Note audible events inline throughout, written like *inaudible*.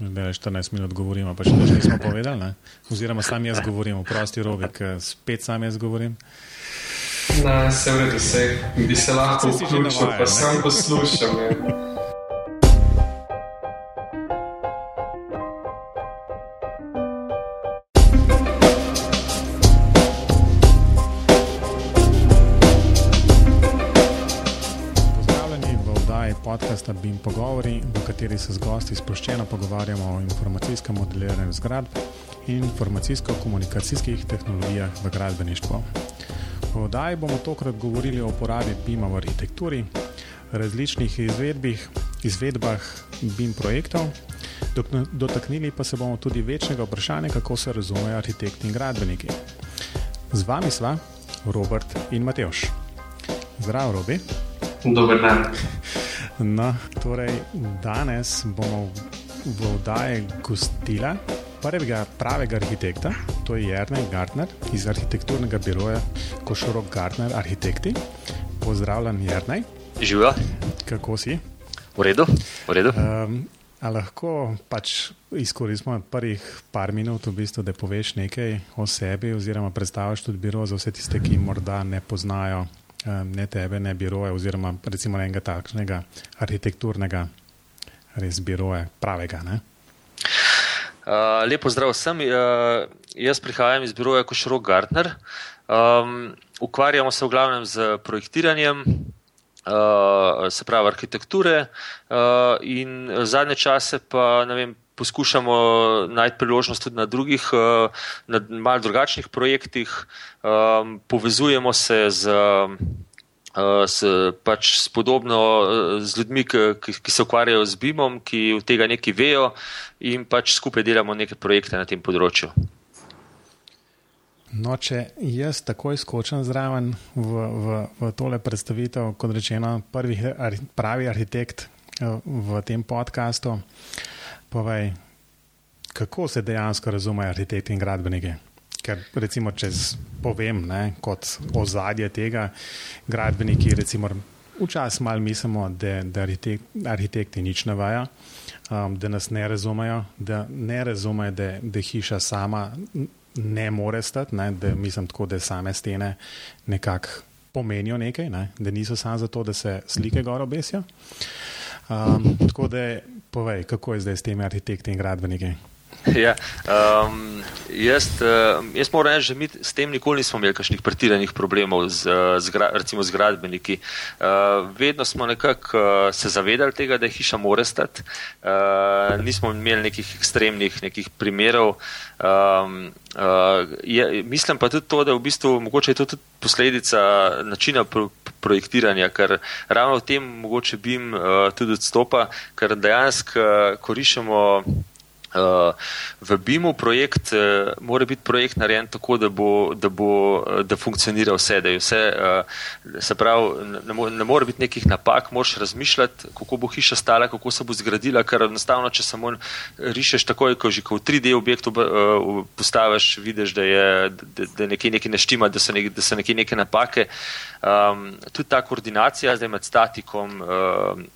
Da 14 minut govorimo, pa še več nismo povedali. Ne? Oziroma, sam jaz govorim, prosti robek, spet sam jaz govorim. Na, se vredi, se bi se lahko vključil, pa sam poslušam. Je. podcasta BIM Pogovori, v kateri se z gosti sproščeno pogovarjamo o informacijskem modeliranju zgradb in informacijsko-komunikacijskih tehnologijah v gradbeništvu. V oddaji bomo tokrat govorili o uporabi BIM-a v arhitekturi, različnih izvedbih, izvedbah BIM projektov, dotaknili pa se bomo tudi večnega vprašanja, kako se razumejo arhitekti in gradbeniki. Z vami sva Robert in Mateoš. Zdravo, Robi. Dober dan. No, torej, danes bomo v oddaji gostila prvega pravega arhitekta, to je Jrnej Gartner iz arhitekturnega biroja Košorok Gartner Arhitekti. Pozdravljen, Jrnej. Živijo. Kako si? V redu. V redu. Um, lahko pač izkoristimo prvih par minut, v bistvu, da poveš nekaj o sebi, oziroma predstaviš tudi biro za vse tiste, ki morda ne poznajo ne tebe, ne biroja, oziroma recimo enega takšnega arhitekturnega res biroja, pravega. Uh, lepo zdrav vsem. Uh, jaz prihajam iz biroja Košrok Gartner. Um, ukvarjamo se v glavnem z projektiranjem, uh, se pravi arhitekture, uh, in zadnje čase pa ne vem poskušamo najti priložnost tudi na drugih, eh, na malce drugačnih projektih, ehm, povezujemo se z. Eh, s, pač s podobno eh, z ljudmi, ki, ki se ukvarjajo z BIM-om, ki v tega nekaj vejo, in pač skupaj delamo neke projekte na tem področju. No, če jaz takoj skočim zraven v, v, v tole predstavitev, kot rečeno, prvi pravi arhitekt v tem podkastu. Uh, Povej, kako se dejansko razumejo arhitekti in gradbeniki? Ker, recimo, če povem ne, kot ozadje tega, gradbeniki, recimo, včasih malo mislimo, da, da arhitek, arhitekti nič ne vajo, um, da nas ne razumejo, da ne razumejo, da, da hiša sama ne more stati, ne, da mislim tako, da same stene nekako pomenijo nekaj, ne, da niso samo zato, da se slike gor obesijo. Um, tako da Povej, kako je zdaj s temi arhitekti in gradbeniki? *laughs* Ja, um, jaz, uh, jaz moram reči, da mi s tem nikoli nismo imeli kakšnih pretiranih problemov z, z, recimo, z gradbeniki. Uh, vedno smo nekako uh, se zavedali tega, da je hiša mora stati. Uh, nismo imeli nekih ekstremnih nekih primerov. Um, uh, je, mislim pa tudi to, da v bistvu mogoče je to tudi posledica načina pro, projektiranja, ker ravno v tem mogoče bim uh, tudi odstopa, ker dejansko uh, koriščemo. Uh, v BIM-u projekt uh, mora biti projekt narejen tako, da bo, da bo uh, da funkcionira vse, da vse, uh, se pravi, ne, ne more biti nekih napak, moraš razmišljati, kako bo hiša stala, kako se bo zgradila, ker enostavno, če samo rišeš takoj, ko že v 3D objektu uh, postaviš, vidiš, da je, da, da nekaj, nekaj neštima, da so, nek, da so nekaj, neke napake. Um, tudi ta koordinacija zdaj med statikom, uh,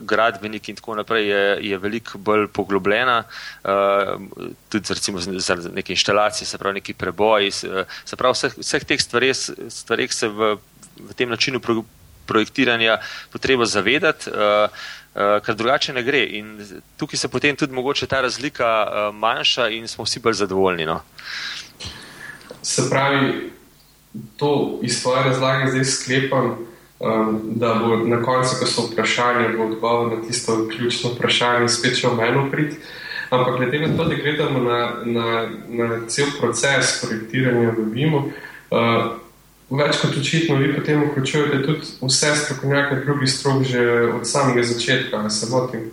gradbeniki in tako naprej je, je veliko bolj poglobljena, uh, tudi recimo za neke inštalacije, se pravi neki preboji, se pravi vseh, vseh teh stvareh se v, v tem načinu pro, projektiranja potreba zavedati. Uh, ker drugače ne gre. In tukaj se potem tudi mogoče ta razlika uh, manjša, in smo vsi bolj zadovoljni. No? Se pravi, to iz tvoje razlage zdaj sklepam, um, da bo na koncu, ko so vprašanja, bo odgovor na tisto ključno vprašanje spet še omenil prid. Ampak glede na to, da gledamo na, na, na cel proces projektiranja v BIM-u, uh, več kot očitno vi potem vključujete tudi vse strokovnjake drugih strok že od samega začetka, ne se motim.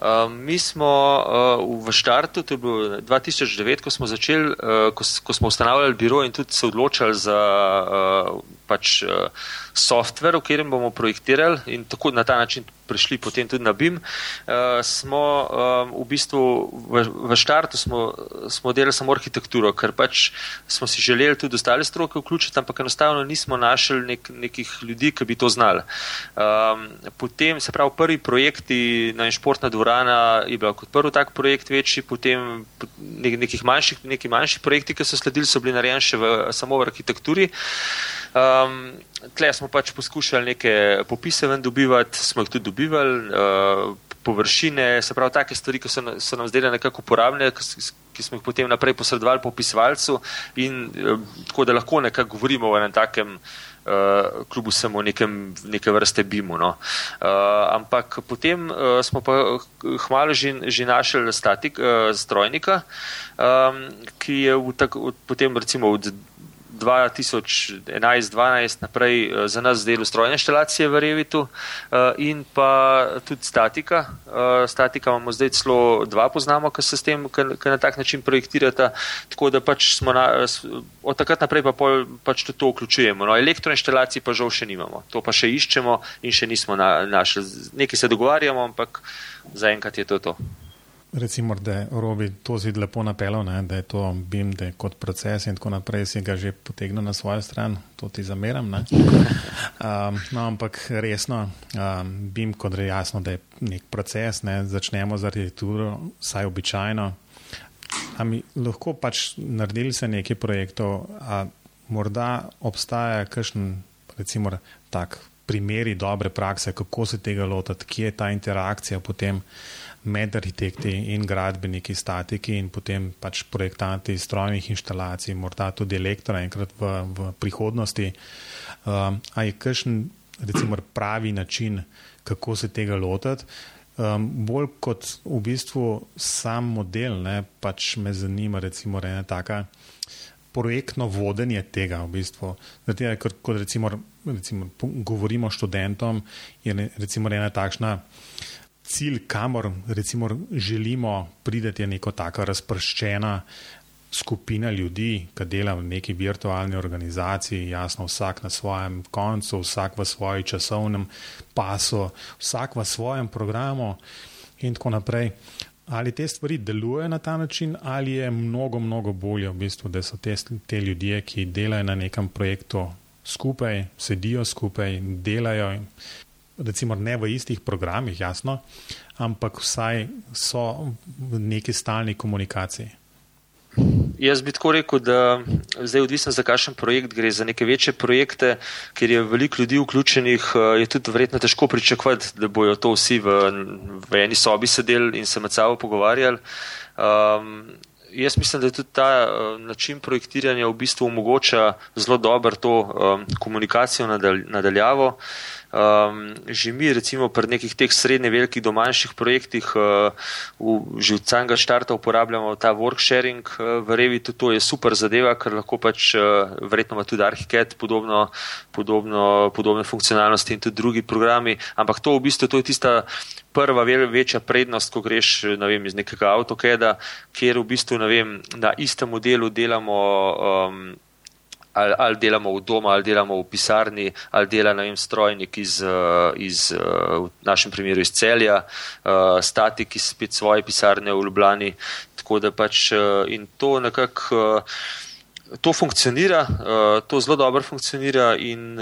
Uh, mi smo uh, v štartu, to je bilo 2009, ko smo začeli, uh, ko, ko smo ustanavljali biro in tudi se odločali za uh, pač, uh, softver, v katerem bomo projektirali in tako na ta način prišli potem tudi na BIM, uh, smo um, v bistvu v, v štartu smo, smo delali samo arhitekturo, ker pač smo si želeli tudi ostale stroke vključiti, ampak enostavno nismo našli nek, nekih ljudi, ki bi to znali. Um, potem, se pravi, prvi projekti na športna dvorana je bil kot prvi tak projekt večji, potem nek, nekih manjših, neki manjši projekti, ki so sledili, so bili narejeni še v, samo v arhitekturi. Um, tle smo pač poskušali neke popise ven dobivati, smo jih tudi dobivali, uh, površine, se pravi, take stvari, ki so, so nam zdele nekako uporabne, ki, smo jih potem naprej posredovali popisovalcu in uh, tako, da lahko nekako govorimo o enem takem uh, klubu samo nekem, neke vrste bimu. No. Uh, ampak potem uh, smo pa hmalo že, že našli statik, uh, strojnika, um, ki je v tak, v, potem recimo od 2011-2012 naprej eh, za nas zdelo strojne inštalacije v Revitu eh, in pa tudi statika. Eh, statika imamo zdaj celo dva poznamo, ki se s tem, ki na tak način projektirata, tako da pač smo na, od takrat naprej pa pol, pač tudi to vključujemo. No, elektroinštalacij pa žal še nimamo, to pa še iščemo in še nismo na, našli. Nekaj se dogovarjamo, ampak zaenkrat je to to. Recimo, da je Robi to zid lepo napeljal, da je to BIM, da je kot proces in tako naprej, si ga že potegnil na svojo stran, to ti zameram. Um, *laughs* no, ampak resno, um, BIM, kot je jasno, da je nek proces, ne, začnemo z arhitekturo, saj običajno. A mi lahko pač naredili se nekaj projektov, a morda obstaja kakšen, recimo, tak primeri dobre prakse, kako se tega lotiti, kje je ta interakcija potem med arhitekti in gradbeniki, statiki in potem pač projektanti strojnih inštalacij, morda tudi elektra enkrat v, v prihodnosti. Um, a je kakšen, recimo, pravi način, kako se tega lotiti? Um, bolj kot v bistvu sam model, ne, pač me zanima, recimo, ena taka. Projektno vodenje tega, v bistvu, Zato, ker, kot recimo, recimo, govorimo študentom, je ena takšna uh, cilj, kamor recimo, želimo priti, je neko tako razprščena skupina ljudi, ki dela v neki virtualni organizaciji, jasno, vsak na svojem koncu, vsak v svojem časovnem pasu, vsak v svojem programu in tako naprej. Ali te stvari delujejo na ta način, ali je mnogo, mnogo bolje, v bistvu, da so te, te ljudje, ki delajo na nekem projektu skupaj, sedijo skupaj, delajo recimo ne v istih programih, jasno, ampak vsaj so v neki stalni komunikaciji. Jaz bi tako rekel, da zdaj odvisno za kakšen projekt gre, za neke večje projekte, kjer je veliko ljudi vključenih, je tudi verjetno težko pričakovati, da bojo to vsi v, v eni sobi sedeli in se med sabo pogovarjali. Um, jaz mislim, da je tudi ta uh, način projektiranja v bistvu omogoča zelo dobro to um, komunikacijo nadalj, nadaljavo. Um, že mi, recimo, pri nekih teh srednje velikih do manjših projektih, uh, v, že od samega štarta uporabljamo ta worksharing uh, v Revitu, to je super zadeva, ker lahko pač, uh, verjetno ima tudi Archicad podobno, podobno, podobne funkcionalnosti in tudi drugi programi, ampak to v bistvu to je tista prva večja prednost, ko greš vem, iz nekega AutoCAD-a, kjer v bistvu vem, na istem modelu delamo. Um, ali, ali delamo v domu, ali delamo v pisarni, ali dela vem, strojnik iz, eh, iz, eh, v našem primeru iz celja, uh, statik iz spet svoje pisarne v Ljubljani. Tako da pač in to nekako. To funkcionira, to zelo dobro funkcionira, in,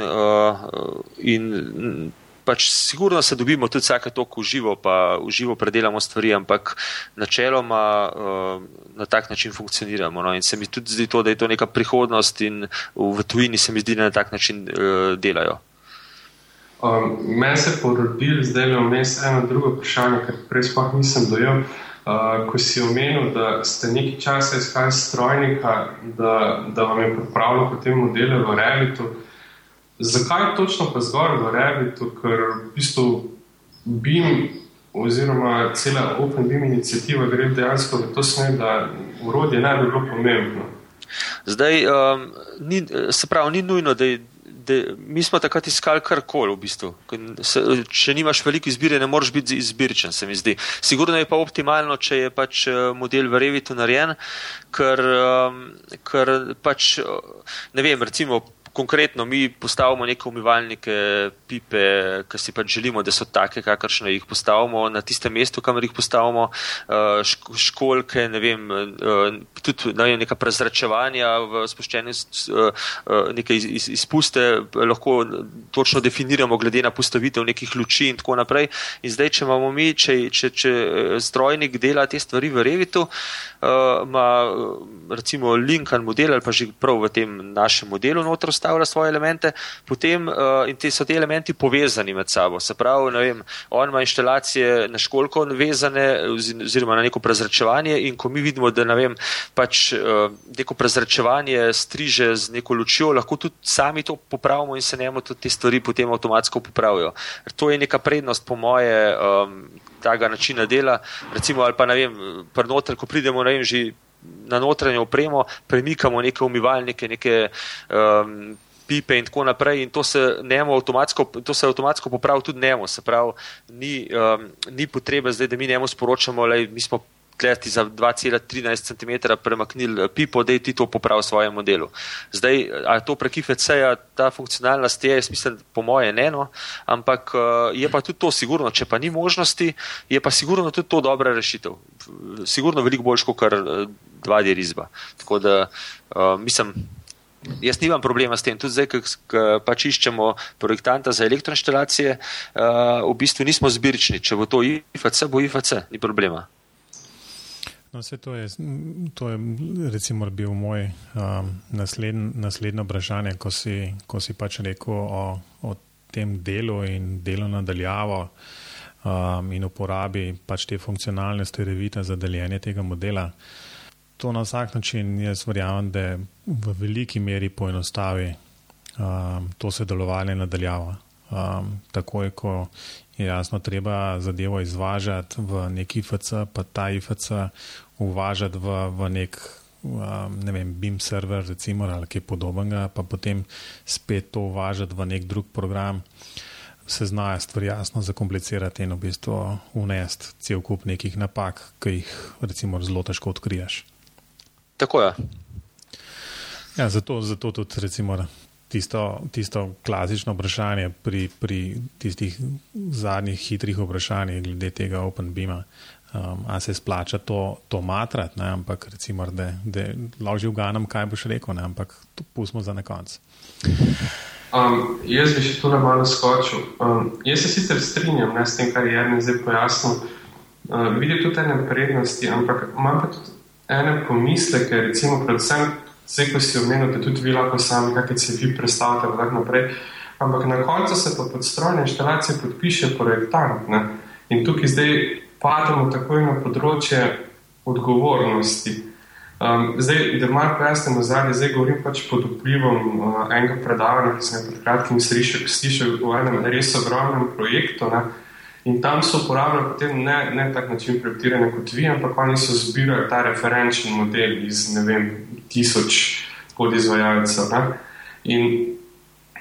in pač sigurno se dobimo tudi vsake toliko uživo, pa uživo predelamo stvari, ampak načeloma uh, na tak način funkcioniramo. No? In se mi tudi zdi to, da je to neka prihodnost in v tujini se mi zdi, da na tak način uh, delajo. Um, Meni se porodil, zdaj le vmes eno drugo vprašanje, ker prej sploh nisem dojel. Uh, ko si omenil, da ste nekaj časa iskali strojnika, da, da vam je pripravljal potem modele v Revitu, uh, Zakaj točno pa zgoraj v Revitu, ker v bistvu BIM oziroma cela Open BIM inicijativa gre dejansko v to smer, da urodje ne bi bilo pomembno. Zdaj, um, ni, se pravi, ni nujno, da je de, mi smo takrat iskali karkoli, v bistvu. Se, če nimaš veliko izbire, ne moreš biti izbiričen, se mi zdi. Sigurno je pa optimalno, če je pač eh, model v Revitu narejen, ker, um, ker pač, ne vem, recimo konkretno mi postavimo neke umivalnike, pipe, ki si pač želimo, da so take, kakršne jih postavimo na tistem mestu, kamor jih postavimo, uh, školke, ne vem, uh, tudi ne vem, neka prezračevanja v spuščeni uh, neke iz, iz, izpuste, lahko točno definiramo glede na postavitev nekih luči in tako naprej. In zdaj, če imamo mi, če, če, če strojnik dela te stvari v Revitu, ima recimo Lincoln model ali pa že prav v tem našem modelu notro predstavlja svoje elemente, potem uh, in te so ti elementi povezani med sabo. Se pravi, vem, on ima inštalacije na školko vezane oziroma na neko prezračevanje in ko mi vidimo, da vem, pač, neko prezračevanje striže z neko lučjo, lahko tudi sami to popravimo in se njemu tudi te stvari potem avtomatsko popravijo. To je neka prednost po moje. Um, Tega načina dela, recimo, ali pa ne vem, prnoter, ko pridemo, ne vem, že na notranjo opremo, premikamo neke umivalnike, neke um, pipe in tako naprej, in to se, avtomatsko, to se avtomatsko popravi tudi njemu. Se pravi, ni, um, ni potrebe zdaj, da mi njemu sporočamo, da smo gledati za 2,13 cm premaknili pipo, da je ti to popravil v svojem modelu. Zdaj, ali to prek IFC-ja ta funkcionalnost je, jaz mislim, po moje ne, no, ampak je pa tudi to sigurno, če pa ni možnosti, je pa sigurno tudi to dobra rešitev. Sigurno veliko boljš kot kar dva dirizba. Tako da mislim. Jaz nimam problema s tem, tudi zdaj, ko pač iščemo projektanta za elektroinštalacije, uh, v bistvu nismo zbirčni. Če bo to IFC, bo IFC, ni problema. No, vse to je, to je recimo bil moj um, nasledn vprašanje, ko si, ko si pač rekel o, o tem delu in delu nadaljavo um, in uporabi pač te funkcionalnosti revita za deljenje tega modela. To na vsak način jaz verjamem, da v veliki meri poenostavi um, to sodelovanje nadaljavo. Um, takoj, ko je jasno, treba zadevo izvažati v neki IFC, pa ta IFC uvažati v, v nek um, ne vem, BIM server, recimo, ali kaj podobnega, pa potem spet to uvažati v nek drug program, se znajo stvari jasno zakomplicirati in v bistvu unesti cel kup nekih napak, ki jih recimo zelo težko odkriješ. Tako je. Ja, zato, zato tudi recimo tisto, tisto klasično vprašanje pri, pri tistih zadnjih hitrih vprašanjih glede tega OpenBeama. Um, a se splača to, to matrati, ampak recimo, da, da loži v ganem, kaj boš rekel, ne? ampak to pustimo za na konec. Um, jaz bi še tu na malo skočil. Um, jaz se sicer strinjam ne, s tem, kar je Jarni zdaj pojasnil. Uh, vidim tudi ene prednosti, ampak imam pa tudi ene pomisleke, recimo predvsem Vse, ko si omenil, da tudi vi lahko sami, kakšne se vi predstavljate, in tako naprej. Ampak na koncu se pa pod strojne inštalacije podpiše projektant. Ne? In tukaj zdaj pademo takoj na področje odgovornosti. Um, zdaj, da malo pojasnimo zadnje, zdaj govorim pač pod vplivom uh, enega predavanja, ki sem ga pred kratkim slišal v enem res ogromnem projektu. Ne? In tam so uporabljali potem ne, ne tak način projektiranja kot vi, ampak oni so zbirali ta referenčni model iz, ne vem, tisoč podizvajalcev. Ne? In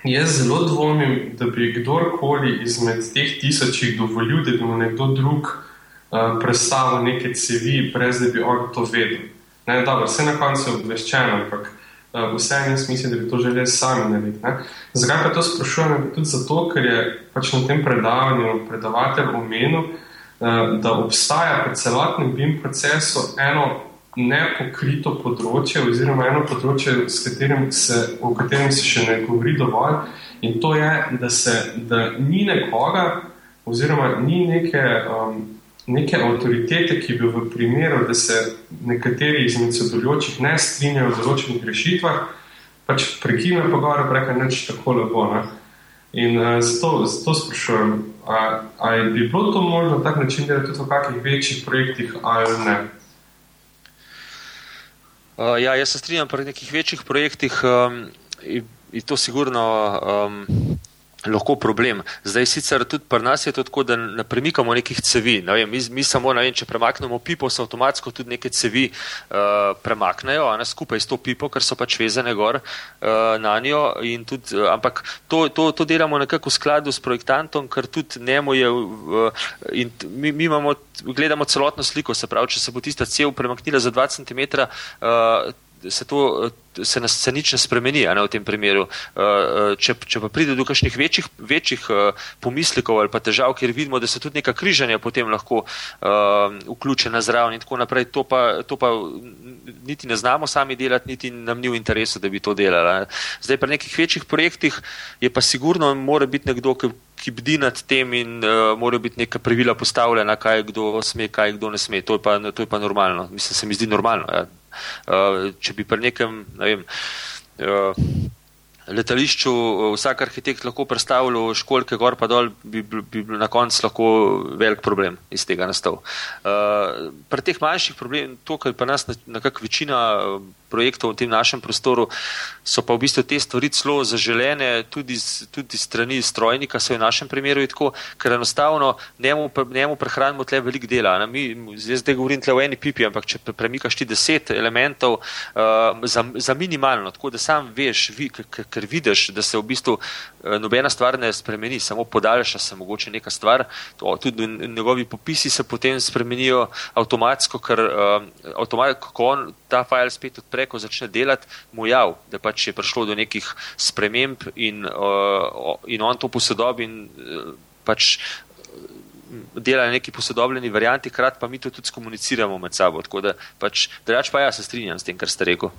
jaz zelo dvomim, da bi kdorkoli izmed teh tisočih dovolil, da bi mu nekdo drug uh, predstavil neke cevi, brez da bi on to vedel. Ne, dobro, vse na koncu je obveščeno, ampak uh, vse en jaz mislim, da bi to želeli sami narediti. Ne? Zakaj pa to sprašujem? Tudi zato, ker je pač na tem predavanju predavatelj omenil, uh, da obstaja pri celotnem BIM procesu eno nepokrito področje, oziroma eno področje, katerim se, o katerem se še ne govori dovolj, in to je, da, se, da ni nekoga, oziroma ni neke, um, neke avtoritete, ki bi v primeru, da se nekateri izmed sodelujočih ne strinjajo z določenih rešitvah, pač prekine pogovor, reka neč tako lepo. Ne? In uh, zato, zato sprašujem, ali bi bilo to možno na tak način, da je tudi v kakih večjih projektih ali ne? Uh, ja, jaz se strinjam pri nekih večjih projektih um, in, in to sigurno um, lahko problem. Zdaj sicer tudi pri nas je to tako, da ne premikamo nekih cevi. Ne vem, mi, mi samo, vem, če premaknemo pipo, se avtomatsko tudi neke cevi uh, premaknejo, ne, skupaj s to pipo, ker so pač vezane gor uh, na njo. Tudi, uh, ampak to, to, to delamo nekako v skladu s projektantom, ker tudi njemu je. Uh, in mi, mi imamo, gledamo celotno sliko, se pravi, če se bo tista cev premaknila za 2 cm. Uh, se, to, se, nas, se nič ne spremeni ne, v tem primeru. Če, če pa pride do kakšnih večjih, večjih pomislekov ali pa težav, kjer vidimo, da so tudi neka križanja potem lahko vključena zraven in tako naprej, to pa, to pa niti ne znamo sami delati, niti nam ni v interesu, da bi to delali. Zdaj, pri nekih večjih projektih je pa sigurno, mora biti nekdo, ki ki bdi nad tem in uh, morajo biti neka pravila postavljena, kaj kdo sme, kaj kdo ne sme. To je pa, to je pa normalno. Mislim, se mi zdi normalno. Ja. Uh, če bi pri nekem, ne vem. Letališču vsak arhitekt lahko predstavljal školke gor pa dol, bi, bi, bi na koncu lahko velik problem iz tega nastal. Uh, pri teh manjših problemih, to, kar pa nas nekako večina projektov v tem našem prostoru, so pa v bistvu te stvari celo zaželene tudi, tudi strani strojnika, se v našem primeru tako, ker enostavno njemu, njemu prehranimo tle veliko dela. Ne? Mi, zdaj, zdaj govorim tle o eni pipi, ampak če premikaš ti deset elementov uh, za, za minimalno, tako da sam veš, vi, ker vidiš, da se v bistvu uh, nobena stvar ne spremeni, samo podaljša se mogoče neka stvar, to, tudi njegovi popisi se potem spremenijo avtomatsko, ker uh, avtomatsko, ko on ta file spet odpre, ko začne delati, mu jav, da pač je prišlo do nekih sprememb in, uh, in on to posodobi in uh, pač dela na neki posodobljeni varianti, krat pa mi to tudi komuniciramo med sabo. Tako da pač, drugač pa ja se strinjam s tem, kar ste rekel.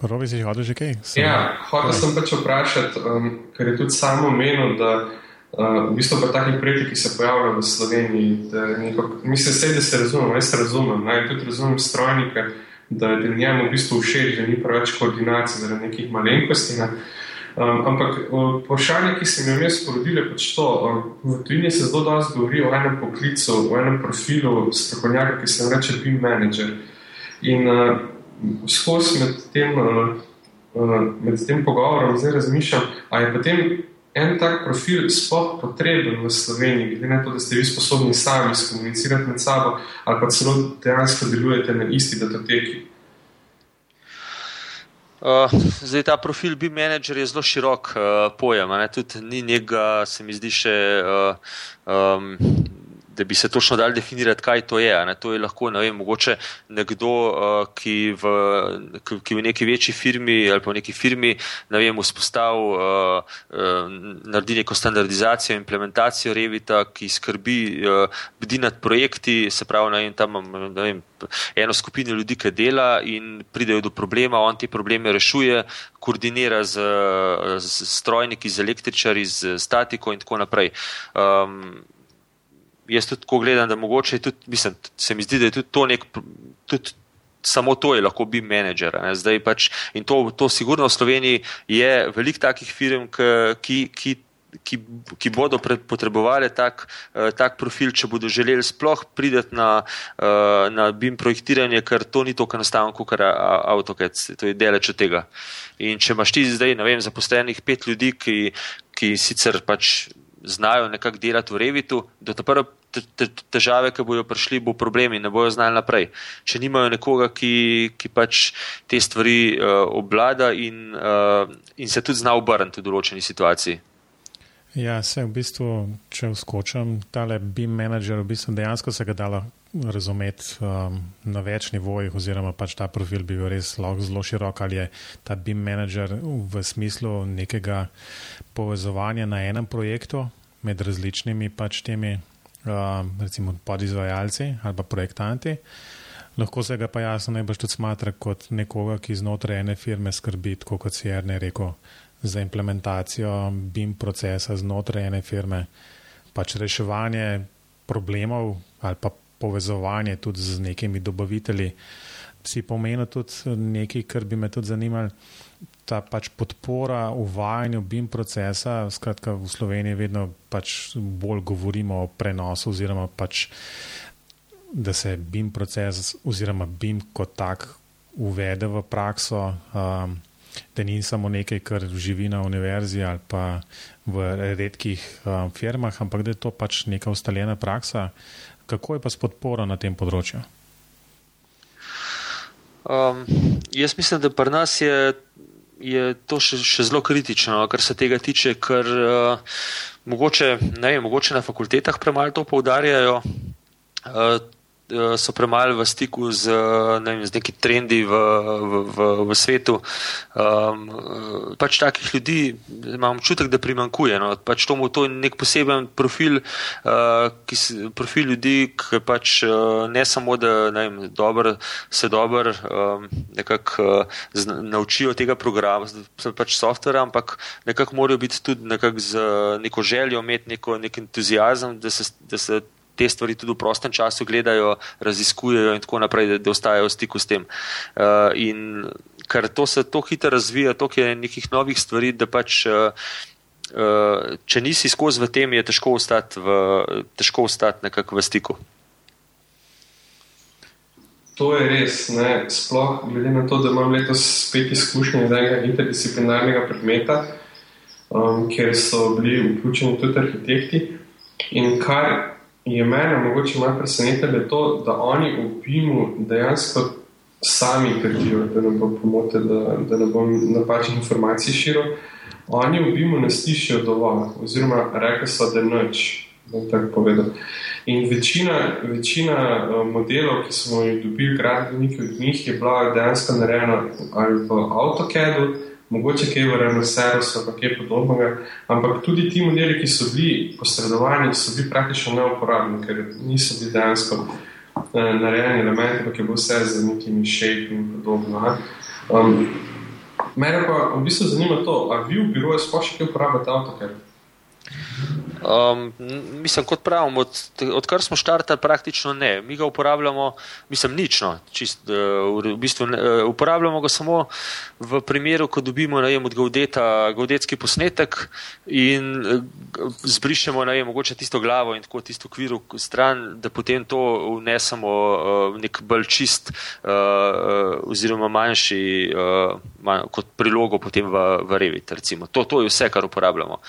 Robi si hodil že kaj? Sem... Ja, hotel sem pač vprašati, um, ker je tudi samo omenil, da uh, v bistvu pa takih projektih, ki se pojavljajo v Sloveniji, da nekako, mislim, da se razumem, jaz razumem, naj tudi razumem strojnike, da je njemu v bistvu všeč, da ni preveč koordinacije zaradi nekih malenkosti. Ne. Um, ampak vprašanje, ki se mi je vmes porodilo, je pač to. Um, v tujini se zelo dosti govori o enem poklicu, o enem profilu strokovnjaka, ki se reče BIM manager. In uh, skozi med tem, uh, med tem pogovorom zdaj razmišljam, ali je potem en tak profil sploh potreben v Sloveniji, glede na to, da ste vi sposobni sami skomunicirati med sabo, ali pa celo dejansko delujete na isti datoteki? Uh, zdaj, ta profil BIM manager je zelo širok uh, pojem, ne? tudi ni njega, se mi zdi, še uh, um, da bi se točno dal definirati, kaj to je. Ne? To je lahko ne vem, mogoče nekdo, uh, ki, v, ki v neki večji firmi ali pa v neki firmi ne vem, vzpostav, uh, uh, naredi neko standardizacijo, implementacijo Revita, ki skrbi, uh, bdi nad projekti, se pravi, ne vem, tam ne vem, eno skupino ljudi, ki dela in pridejo do problema, on te probleme rešuje, koordinira z, z strojniki, z električari, z statiko in tako naprej. Um, jaz tudi tako gledam, da mogoče tudi, mislim, se mi zdi, da je tudi to nek. Tudi Samo to je lahko BIM menedžer. Pač, in to, to sigurno v Sloveniji je veliko takih firm, ki, ki, ki, ki bodo potrebovali tak, uh, tak profil, če bodo želeli sploh priti na, uh, na BIM projektiranje, ker to ni tako enostavno kot AutoCAD, to je deleč od tega. In če imaš ti zdaj, ne vem, zaposlenih pet ljudi, ki, ki sicer pač znajo nekako delati v Revitu, do te prve težave, ki bodo prišli, bo problem in ne bojo znali naprej. Če nimajo nekoga, ki, ki pač te stvari uh, obvlada in, uh, in se tudi zna obrniti v določeni situaciji. Ja, se v bistvu, če vskočam, tale BIM manager, v bistvu dejansko se ga dalo razumeti um, na več nivojih, oziroma pač ta profil bi bil res zelo širok, ali je ta BIM manager v smislu nekega povezovanja na enem projektu med različnimi pač temi, recimo, podizvajalci ali pa projektanti. Lahko se ga pa jasno najbolj tudi smatra kot nekoga, ki znotraj ene firme skrbi, tako kot si Jrne rekel, za implementacijo BIM procesa znotraj ene firme, pač reševanje problemov ali pa povezovanje tudi z nekimi dobavitelji. Si pomenil tudi nekaj, kar bi me tudi zanimalo ta pač podpora uvajanju BIM procesa, skratka v Sloveniji vedno pač bolj govorimo o prenosu oziroma pač, da se BIM proces oziroma BIM kot tak uvede v prakso, um, da ni samo nekaj, kar živi na univerzi ali pa v redkih um, firmah, ampak da je to pač neka ustaljena praksa. Kako je pa s podporo na tem področju? Um, jaz mislim, da pri nas je je to še, še zelo kritično, no, kar se tega tiče, ker uh, mogoče, ne, mogoče na fakultetah premalo to poudarjajo. Uh, so premalo v stiku z, ne vem, z neki trendi v, v, v, v svetu. Um, pač takih ljudi imam občutek, da primankuje. No. Pač to, to je nek poseben profil, uh, ki, profil ljudi, ki pač uh, ne samo, da ne vem, dober, se dobro um, nekako uh, naučijo tega programa, pač softvera, ampak nekako morajo biti tudi nekako z neko željo imeti neko, nek entuzijazem, da se, da se te stvari tudi v prostem času gledajo, raziskujejo in tako naprej, da, da ostajajo v stiku s tem. Uh, in ker to se tako hitro razvija, toliko je nekih novih stvari, da pač. Uh, Uh, če nisi skozi v tem, je težko ostati, v, težko ostati nekako v stiku. To je res. Ne? Sploh glede na to, da imam letos spet izkušnje iz enega interdisciplinarnega predmeta, um, kjer so bili vključeni tudi arhitekti. In kar je mene mogoče malo presenetilo, to, da oni v BIM-u dejansko sami trdijo, da ne bo pomote, da, da ne bom napačnih informacij širil. Oni v BIM-u ne slišijo dovolj, oziroma rekli so, da noč, bom tako povedal. In večina, večina uh, modelov, ki smo jih dobili, gradbeniki od njih, je bila dejansko narejena ali v AutoCAD-u, mogoče kaj v Renocerusu ali kaj podobnega, ampak tudi ti modeli, ki so bili posredovani, so bili praktično neuporabni, ker niso bili dejansko eh, narejeni elementi, ampak je bilo vse z nekimi shape in podobno. Um, mene pa v bistvu zanima to, a vi v biroju sploh še kaj uporabljate AutoCAD? Um, mislim, kot pravim, od, odkar smo štartali, praktično ne. Mi ga uporabljamo, mislim, nično. Čist, uh, v bistvu ne, uh, uporabljamo ga samo v primeru, ko dobimo najem od Gaudeta gaudetski posnetek in uh, zbrišemo najem mogoče tisto glavo in tako tisto kviru stran, da potem to vnesemo uh, nek bolj čist uh, uh, oziroma manjši uh, manj, kot prilogo potem v, v Revit. To, to je vse, kar uporabljamo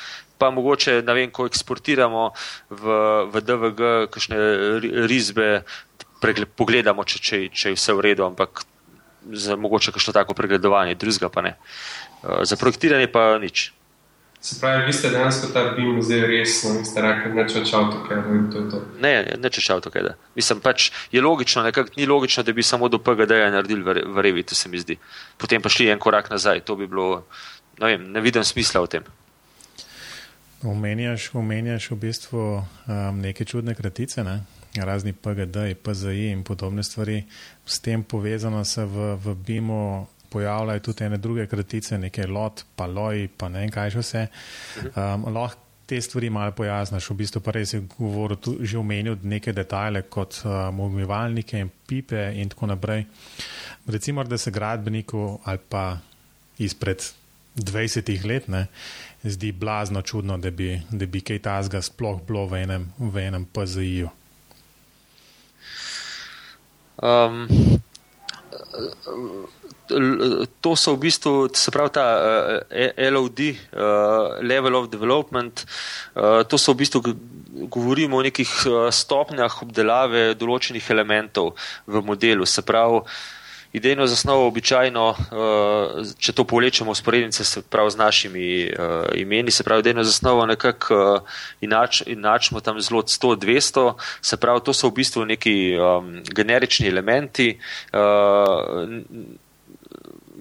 pa mogoče, ne vem, ko eksportiramo v, v DVG, kakšne risbe, pregled, pogledamo, če, če, če je vse v redu, ampak za mogoče kakšno tako pregledovanje, drugega pa ne. Eh, za projektiranje pa nič. Se pravi, vi ste dejansko ta BIM zdaj resno in ste rekli, ne če čau to, ker to je to. Ne, ne če čau to, ker da. Mislim pač, je logično, nekako ni logično, da bi samo do PGD-ja naredili v, v Revitu, se mi zdi. Potem pa šli en korak nazaj, to bi bilo, ne vem, ne vidim smisla v tem. Omenjaš, omenjaš v bistvu um, neke čudne kratice, ne? razni PGD, PZI in podobne stvari. S tem povezano se v, v BIM-u pojavljajo tudi ene druge kratice, neke LOT, pa LOI, pa ne vem kaj še vse. Um, lahko te stvari malo pojasniš. V bistvu pa res je govoril, tudi, že omenil neke detajle kot um, umivalnike in pipe in tako naprej. Recimo, da se gradbeniku ali pa izpred 20 let ne, zdi blazno čudno, da bi, da bi kaj tasga sploh bilo v enem, v enem PZI-ju. Um, to so v bistvu, se pravi, ta uh, LOD, uh, Level of Development, uh, to so v bistvu. Govorimo o nekih stopnjah obdelave določenih elementov v modelu. Se pravi, idejno zasnovo običajno, uh, če to povlečemo v sporednice se pravi z našimi uh, imeni, se pravi idejno zasnovo nekako uh, inač, inačimo tam zelo 100-200, se pravi to so v bistvu neki um, generični elementi. Uh,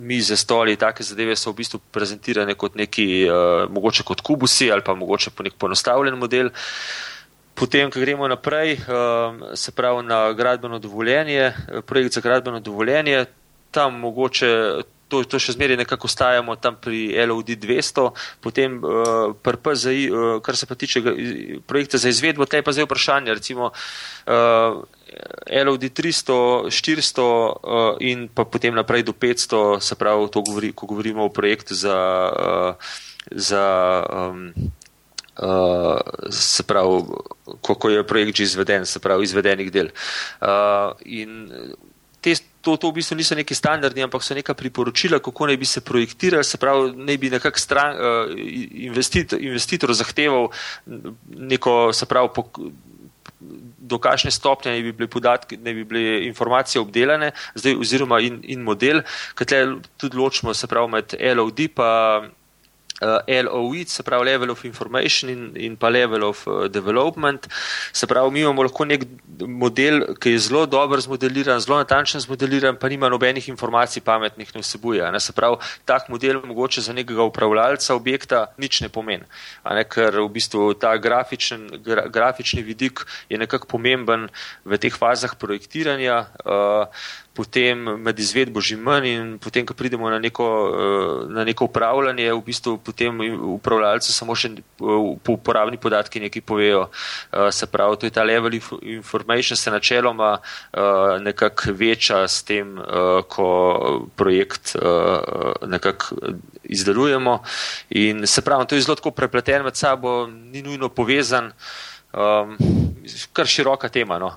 Mize, stoli, take zadeve so v bistvu prezentirane kot neki, uh, mogoče kot kubusi ali pa mogoče po nek ponostavljen model. Uh, Potem, ko gremo naprej, um, se pravi na gradbeno dovoljenje, projekt za gradbeno dovoljenje, tam mogoče to, to še zmeraj nekako ostajamo tam pri LOD 200, potem uh, pri PZI, uh, kar se pa tiče projekta za izvedbo, te pa zdaj vprašanje, recimo uh, LOD 300, 400 uh, in pa potem naprej do 500, se pravi, govori, ko govorimo o projektu za. Uh, za um, Uh, se pravi, kako je projekt že izveden, se pravi, izvedenih del. Uh, in te, to, to v bistvu niso neki standardi, ampak so neka priporočila, kako naj bi se projektirali, se pravi, naj bi nekak stran, uh, investitor, investitor zahteval neko, se pravi, po, do kakšne stopnje naj bi bile podatki, naj bi bile informacije obdelane, zdaj oziroma in, in model, kaj tle tudi ločimo, se pravi, med LOD pa uh, LOE, se pravi level of information in, in pa level of uh, development. Se pravi, mi imamo lahko nek model, ki je zelo dobro zmodeliran, zelo natančen zmodeliran, pa nima nobenih informacij pametnih ne vsebuje. Ne? Se pravi, tak model mogoče za nekega upravljalca objekta nič ne pomeni, ne? ker v bistvu ta grafičen, gra, grafični vidik je nekako pomemben v teh fazah projektiranja. Uh, potem med izvedbo že manj in potem, ko pridemo na neko, eh, na neko upravljanje, v bistvu potem upravljalci samo še eh, po uporabni podatki nekaj povejo. Eh, se pravi, to je ta level information se načeloma nekako veča s tem, ko projekt nekako izdelujemo in se pravi, to je zelo tako prepleten med sabo, ni nujno povezan, kar široka tema. No.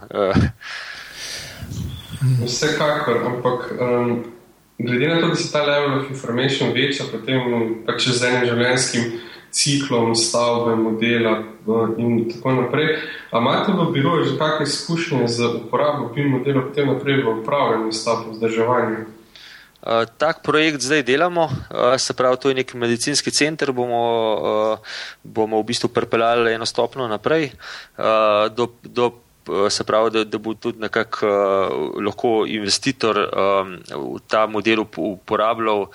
Vsekakor, ampak um, glede na to, da se ta level of information veča, potem pač z enim življenjskim ciklom stavbe, modela in tako naprej. A imate v biroju že kakšne izkušnje z uporabo PIN modela potem naprej v upravljanju stavb, vzdrževanju? Uh, tak projekt zdaj delamo, uh, se pravi, to je nek medicinski center, bomo, uh, bomo v bistvu pripeljali eno stopno naprej do, do Eh, se pravi, da, da bo tudi nekako uh, lahko investitor um, ta model uporabljal uh,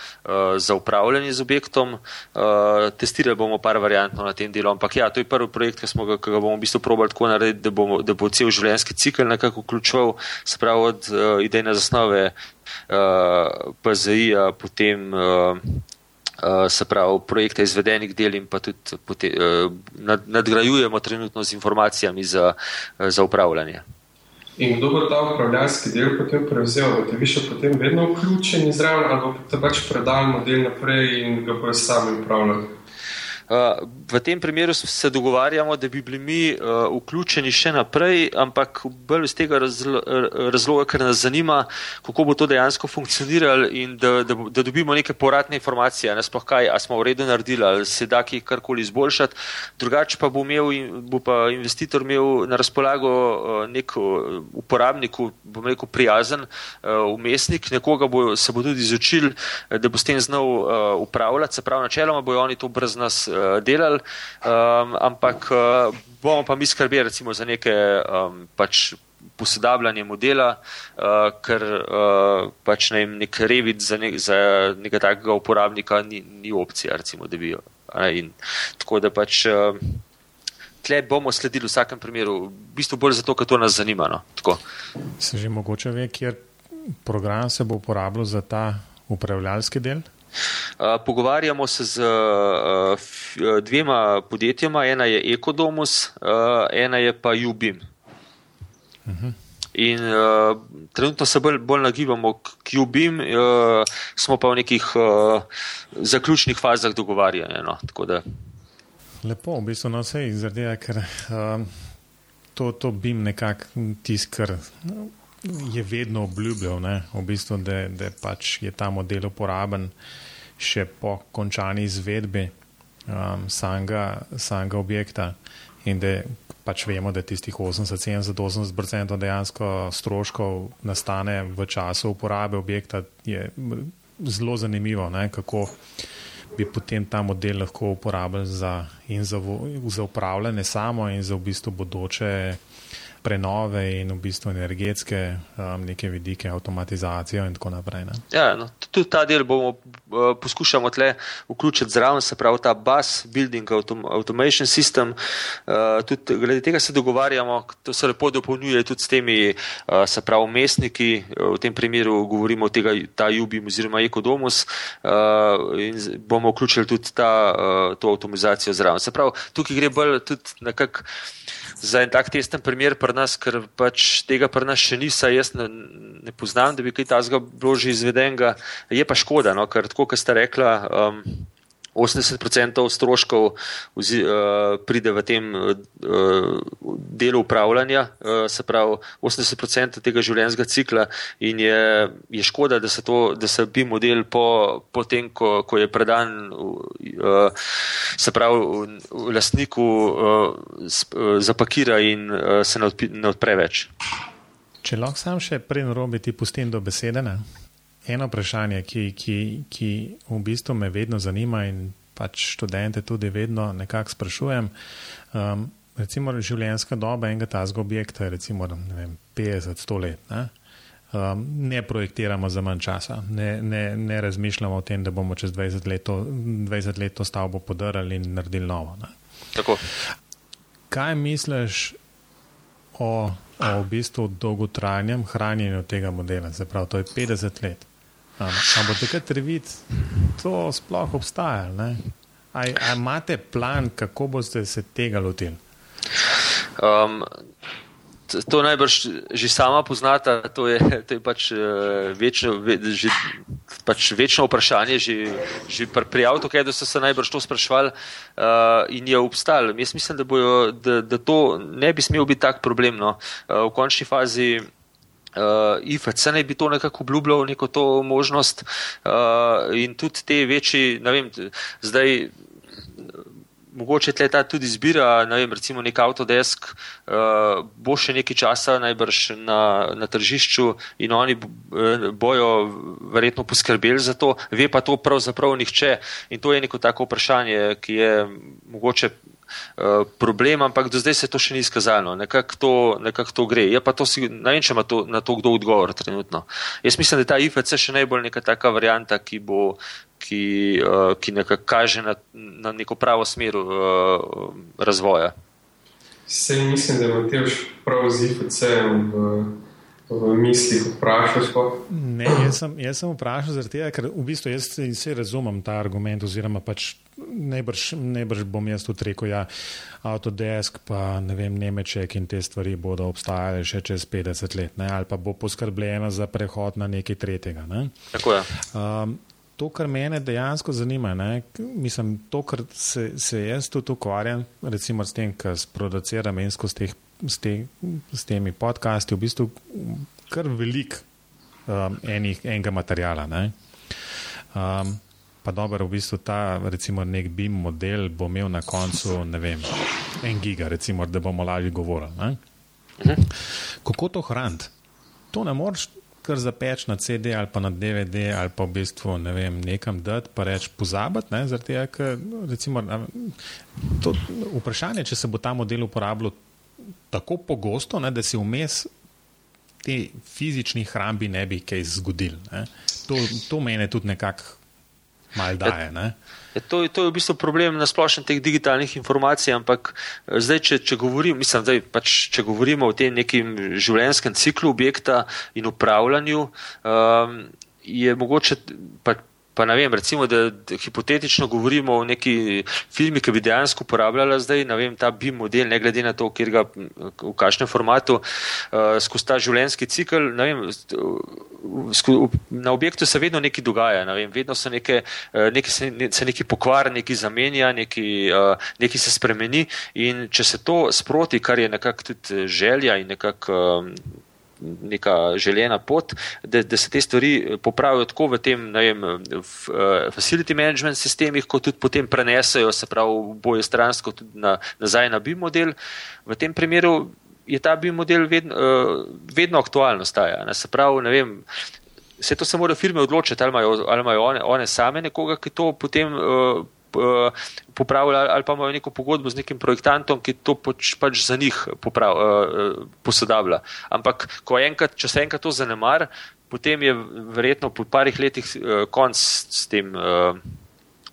za upravljanje z objektom. Uh, testirali bomo par variantov na tem delu, ampak ja, to je prvi projekt, ki, ga, ki ga bomo v bistvu probali tako narediti, da, bomo, da bo cel življenjski cikl nekako vključeval, se pravi od uh, idejne zasnove uh, PZI-ja, potem uh, se pravi, projekte izvedenih del in pa tudi pote, uh, nad, nadgrajujemo trenutno z informacijami za, za upravljanje. In kdo bo ta upravljalski del potem prevzel? Boste vi še potem vedno vključeni zraven ali boste pač predali model naprej in ga bojo sami upravljali? V tem primeru se dogovarjamo, da bi bili mi uh, vključeni še naprej, ampak bolj iz tega razlo razloga, ker nas zanima, kako bo to dejansko funkcioniralo in da, da, da dobimo neke poratne informacije, ne sploh kaj, a smo v redu naredili ali se da ki karkoli izboljšati. Drugače pa bo, imel, bo pa investitor imel na razpolago uh, nek uporabniku, bom rekel prijazen uh, umestnik, nekoga bo, se bo tudi izučil, da bo s tem znal uh, upravljati, se pravi načeloma bojo oni to brez nas. Uh, delali, um, ampak uh, bomo pa mi skrbeli recimo za neke um, pač posodabljanje modela, uh, ker uh, pač ne vem, nek revit za, ne, za nekega takega uporabnika ni, ni opcija, recimo, da bi jo. In, tako da pač. Uh, Tle bomo sledili v vsakem primeru, v bistvu bolj zato, ker to nas zanima. No. Se že mogoče ve, kjer program se bo uporabljal za ta upravljalski del? Pogovarjamo se z dvema podjetjama, ena je Ecodomus, ena je pa Ubim. Mhm. In uh, trenutno se bolj, bolj nagibamo k Ubim, uh, smo pa v nekih uh, zaključnih fazah dogovarjanja. No, Lepo, v bistvu na vse izrede, ker uh, to, to bim nekako tisk, kar je vedno obljubljal, ne, v bistvu, da, da pač je ta model uporaben še po končani izvedbi um, samega, samega objekta. In da pač vemo, da tistih 80-70% dejansko stroškov nastane v času uporabe objekta, je zelo zanimivo, ne, kako bi potem ta model lahko uporabljali za, za, za upravljanje samo in za v bistvu bodoče prenove in v bistvu energetske um, neke vidike, avtomatizacijo in tako naprej. Ja, no, tudi ta del bomo uh, poskušali tle vključiti zraven, se pravi ta bus building autom automation system. Uh, tudi glede tega se dogovarjamo, to se lepo dopolnjuje tudi s temi, uh, se pravi, mestniki, v tem primeru govorimo o tega, ta Jubim oziroma Ekodomus uh, in bomo vključili tudi ta, uh, to avtomatizacijo zraven. Se pravi, tukaj gre bolj tudi nekako za en tak testen primer pri nas, ker pač tega pri nas še ni, saj jaz ne, ne poznam, da bi kaj tazga bilo že izvedenega. Je pa škoda, no, ker tako, kot ste rekla, um, 80% stroškov vzi, uh, pride v tem uh, delu upravljanja, uh, se pravi 80% tega življenjskega cikla in je, je škoda, da se, to, da se bi model po, po tem, ko, ko je predan, uh, se pravi lastniku uh, zapakira in uh, se ne, odpi, ne odpre več. Če lahko sam še prej narobi ti pustim do besede. Ne? Eno vprašanje, ki, ki, ki v bistvu me vedno zanima in pač študente tudi vedno nekako sprašujem. Um, recimo, življenjska doba enega tazga objekta je recimo vem, 50-100 let. Ne? Um, ne projektiramo za manj časa, ne, ne, ne razmišljamo o tem, da bomo čez 20 let to, 20 let to stavbo podarili in naredili novo. Kaj misliš o, o v bistvu dolgotrajnem hranjenju tega modela? Se pravi, to je 50 let. Ampak takrat revid, to sploh obstaja. Ali imate plan, kako boste se tega lotili? Um, to najbrž že sama poznata, to je, to je pač, uh, večno, ve, že, pač večno vprašanje. Že, že pri, pri avtokedu so se najbrž to sprašvali uh, in je obstal. Jaz mislim, da, bojo, da, da to ne bi smel biti tak problem. No. Uh, v končni fazi. Uh, IFC naj bi to nekako obljubljal, neko to možnost uh, in tudi te večji, ne vem, zdaj mogoče tle ta tudi zbira, ne vem, recimo nek avtodesk, uh, bo še nekaj časa najbrž na, na tržišču in oni bojo verjetno poskrbeli za to, ve pa to pravzaprav nihče. In to je neko tako vprašanje, ki je mogoče Eh, problem, ampak do zdaj se to še ni izkazalo, nekako to, nekak to gre. Je pa to, ne vem, če ima to, na to kdo odgovor trenutno. Jaz mislim, da je ta IFC še najbolj neka taka varijanta, ki bo. Ki, uh, ki nekako kaže na, na neko pravo smer uh, razvoja. Se mislim, da je Matej prav z IFC-em v, v mislih vprašal. Ne, jaz sem, jaz sem vprašal zaradi tega, ker v bistvu jaz se razumem ta argument oziroma pač najbrž, najbrž bom jaz tudi rekel, ja, Autodesk, pa ne vem, Nemček in te stvari bodo obstajale še čez 50 let, ne, ali pa bo poskrbljeno za prehod na nekaj tretjega. Ne. Tako je. Um, To, kar mene dejansko zanima, ne, mislim, to, kar se, se jaz tudi ukvarjam, recimo s tem, kar sproduciram in skozi teh, s, te, s temi podcasti, v bistvu kar velik um, enih, enega materijala. Um, pa dobro, v bistvu ta, recimo, nek BIM model bo imel na koncu, ne vem, en giga, recimo, da bomo lažje govorili. Ne? Mhm. Kako to hraniti? To ne moreš kar zapeč na CD ali pa na DVD ali pa v bistvu ne vem, nekam dati, pa reči pozabiti. Zaradi tega, ker recimo, to vprašanje, če se bo ta model uporabljal tako pogosto, ne, da si vmes. Te fizični hrambi ne bi kaj zgodili. To, to meni tudi nekako malo daje. Ne? Ja, to, to je v bistvu problem na splošno teh digitalnih informacij, ampak eh, zdaj, če, če, govorim, mislim, zdaj, pač, če govorimo o tem nekem življenjskem ciklu objekta in upravljanju, um, je mogoče pač Pa ne vem, recimo, da, da hipotetično govorimo o neki filmi, ki bi dejansko uporabljala zdaj, ne vem, ta BIM model, ne glede na to, kjer ga, v kakšnem formatu, uh, skozi ta življenjski cikl. Vem, sku, na objektu se vedno nekaj dogaja, ne vem, vedno se, neke, uh, nekaj, se, ne, se nekaj pokvar, nekaj zamenja, nekaj, uh, nekaj se spremeni. In če se to sproti, kar je nekako tudi želja in nekako. Uh, neka željena pot, da, da se te stvari popravijo tako v tem vem, v, uh, facility management sistemih, kot tudi potem prenesejo, se pravi, boje stransko na, nazaj na BIM model. V tem primeru je ta BIM model vedno, uh, vedno aktualno staja. Ne, se pravi, ne vem. Vse to se morajo firme odločiti, ali imajo, one, one same nekoga, ki to potem uh, Eh, popravili ali pa imajo neko pogodbo z nekim projektantom, ki to pač, pač za njih poprav, uh, posodablja. Ampak, enkrat, če se enkrat to zanemar, potem je verjetno po parih letih uh, konc s tem. Uh,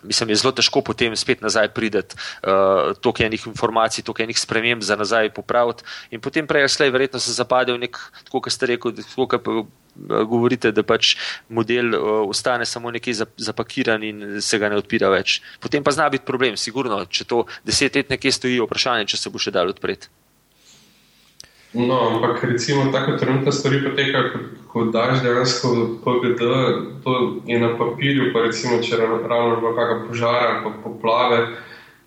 Mislim, je zelo težko potem spet nazaj prideti, uh, toliko enih informacij, toliko enih sprememb za nazaj popraviti. In potem prej slej, verjetno se zapade v nek, kot ste rekli, Eh, govorite, da pač model uh, ostane samo nekje zapakiran in se ga ne odpira več. Potem pa zna biti problem, sigurno, če to deset let nekje stoji, vprašanje, če se bo še dal odpreti. No, ampak recimo tako trenutno stvari poteka, kot daš dejansko PGD, to je na papirju, pa recimo, če ravno bo kakšna požara ali poplave,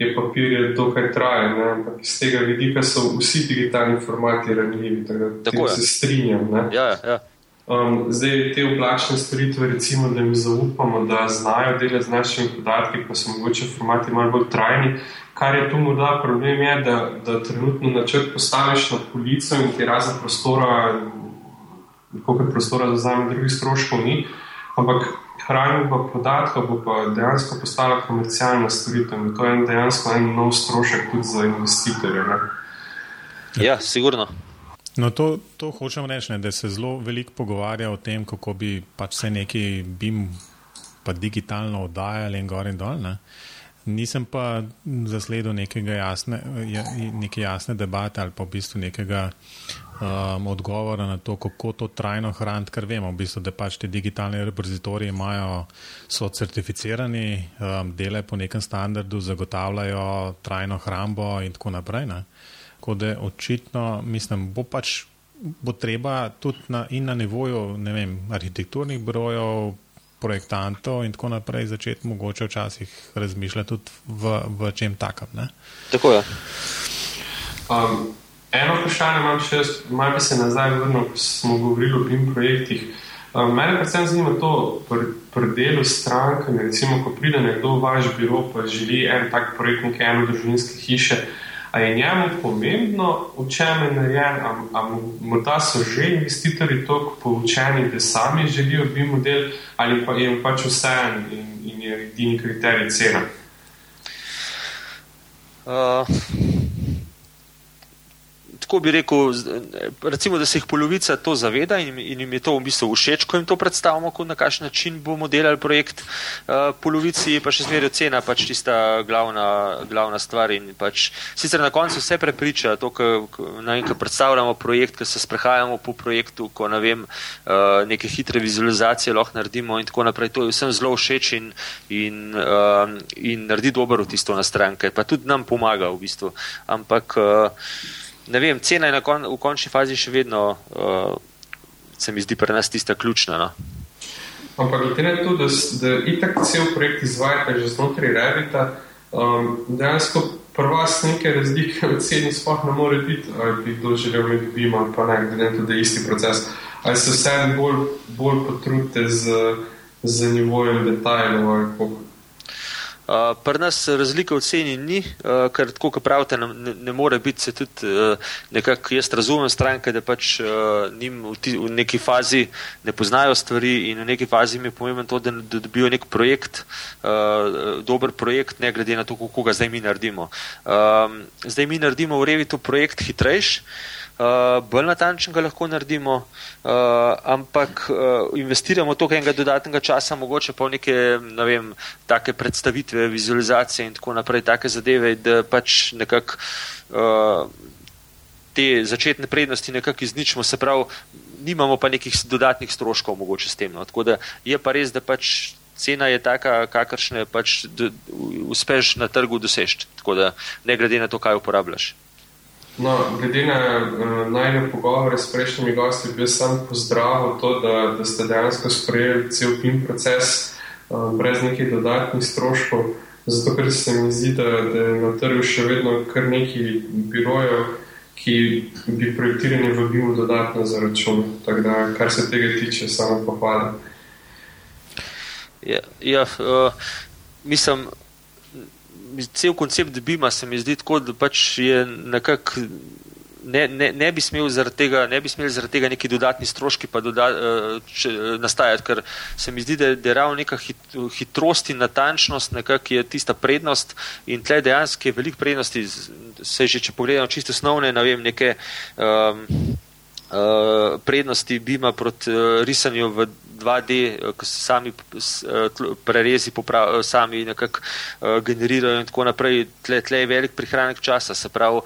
je papir je dokaj trajen, ampak iz tega vidika so vsi digitalni formati ranljivi, tako da se strinjam. Ja, ja, ja. Um, zdaj, te oblačne storitve, recimo, da jim zaupamo, da znajo delati z našimi podatki, pa so mogoče formati malo bolj trajni. Kar je tu morda problem, je, da, da trenutno načrt postaviš na polico in ti razen prostora, koliko prostora za zame drugih stroškov ni, ampak hranjenje podatkov bo pa dejansko postala komercialna storitev in to je dejansko en nov strošek tudi za investitorje. Ne? Ja, sigurno. No, to, to hočem reči, da se zelo veliko pogovarja o tem, kako bi pač se neki BIM pa digitalno oddajali in gor in dol. Ne? Nisem pa zasledil jasne, neke jasne debate ali pa v bistvu nekega um, odgovora na to, kako to trajno hraniti, ker vemo, v bistvu, da pač ti digitalni repozitoriji imajo, so certificirani, um, delajo po nekem standardu, zagotavljajo trajno hrambo in tako naprej. Ne? Tako da očitno, mislim, bo pač bo treba tudi na, in na nivoju vem, arhitekturnih brojev, projektantov in tako naprej začeti mogoče včasih razmišljati tudi v, v čem takem. Ne? Tako je. Um, eno vprašanje imam še, malo bi se nazaj vrnil, ko smo govorili o BIM projektih. Um, mene predvsem zanima to pri, pri delu s strankami, recimo, ko pride nekdo v vaš biro, pa želi en tak projekt neke eno družinske hiše. A je njemu pomembno, v čem je narejen, ali morda so že investitorji tako poučeni, da sami želijo biti model, ali pa jim pač vseeno in, in je edini kriterij cena. Uh, tako bi rekel, recimo, da se jih polovica to zaveda in, in jim je to v bistvu všeč, ko jim to predstavimo, na kakšen način bomo delali projekt. Uh, polovici pa še zmeraj cena, pač tista glavna, glavna stvar. Pač, sicer na koncu vse prepriča, to, ko predstavljamo projekt, ko se sprehajamo po projektu, ko ne vem, uh, neke hitre vizualizacije lahko naredimo in tako naprej. To je vsem zelo všeč in, in, uh, in naredi dobro tisto na stranke, pa tudi nam pomaga v bistvu. Ampak uh, ne vem, cena je kon, v končni fazi še vedno, uh, se mi zdi, pri nas tista ključna. No? Ampak glede na to, da, da itak cel projekt izvajate že znotraj Revita, um, dejansko prva neke razlike v ceni sploh ne more biti, ali bi kdo želel imeti bima, pa ne, glede na to, da je isti proces. Ali se vse bolj, bolj potrudite z, z nivojem detajlov ali kako? Uh, Pri nas razlike v ceni ni, uh, ker tako, kot pravite, ne, ne more biti se tudi uh, nekako, jaz razumem stranke, da pač uh, njim v, ti, v neki fazi ne poznajo stvari in v neki fazi mi je pomembno to, da, da dobijo nek projekt, uh, dober projekt, ne glede na to, kako ga zdaj mi naredimo. Um, zdaj mi naredimo v Revitu projekt hitrejši. Uh, bolj natančen ga lahko naredimo, uh, ampak uh, investiramo toliko enega dodatnega časa, mogoče pa v neke, ne vem, take predstavitve, vizualizacije in tako naprej, take zadeve, da pač nekako uh, te začetne prednosti nekako izničimo, se pravi, nimamo pa nekih dodatnih stroškov mogoče s tem. No. Tako da je pa res, da pač cena je taka, kakršne pač uspeš na trgu doseči, tako da ne glede na to, kaj uporabljaš. No, glede na uh, najne pogovore s prejšnjimi gosti, bi sam pozdravil to, da, da ste dejansko sprejeli cel PIN proces uh, brez nekih dodatnih stroškov, zato ker se mi zdi, da, da je na trgu še vedno kar nekaj birojev, ki bi projektirani v BIM dodatno za račun. Tako da, kar se tega tiče, samo pohvalim. Ja, ja uh, mislim, cel koncept Bima se mi zdi tako, da pač je nekako. Ne, ne, ne bi smeli zaradi tega, ne bi smeli zaradi tega neki dodatni stroški pa doda, eh, če, nastajati, ker se mi zdi, da, da je ravno neka hit, hitrost in natančnost nekako je tista prednost in tle dejansko je veliko prednosti, se že če pogledamo čisto osnovne, ne vem, neke um, uh, prednosti Bima proti uh, risanju v 2D, eh, ki se sami eh, prerezi poprav, sami nekako eh, generirajo in tako naprej, tle, tle je velik prihranek časa, se pravi,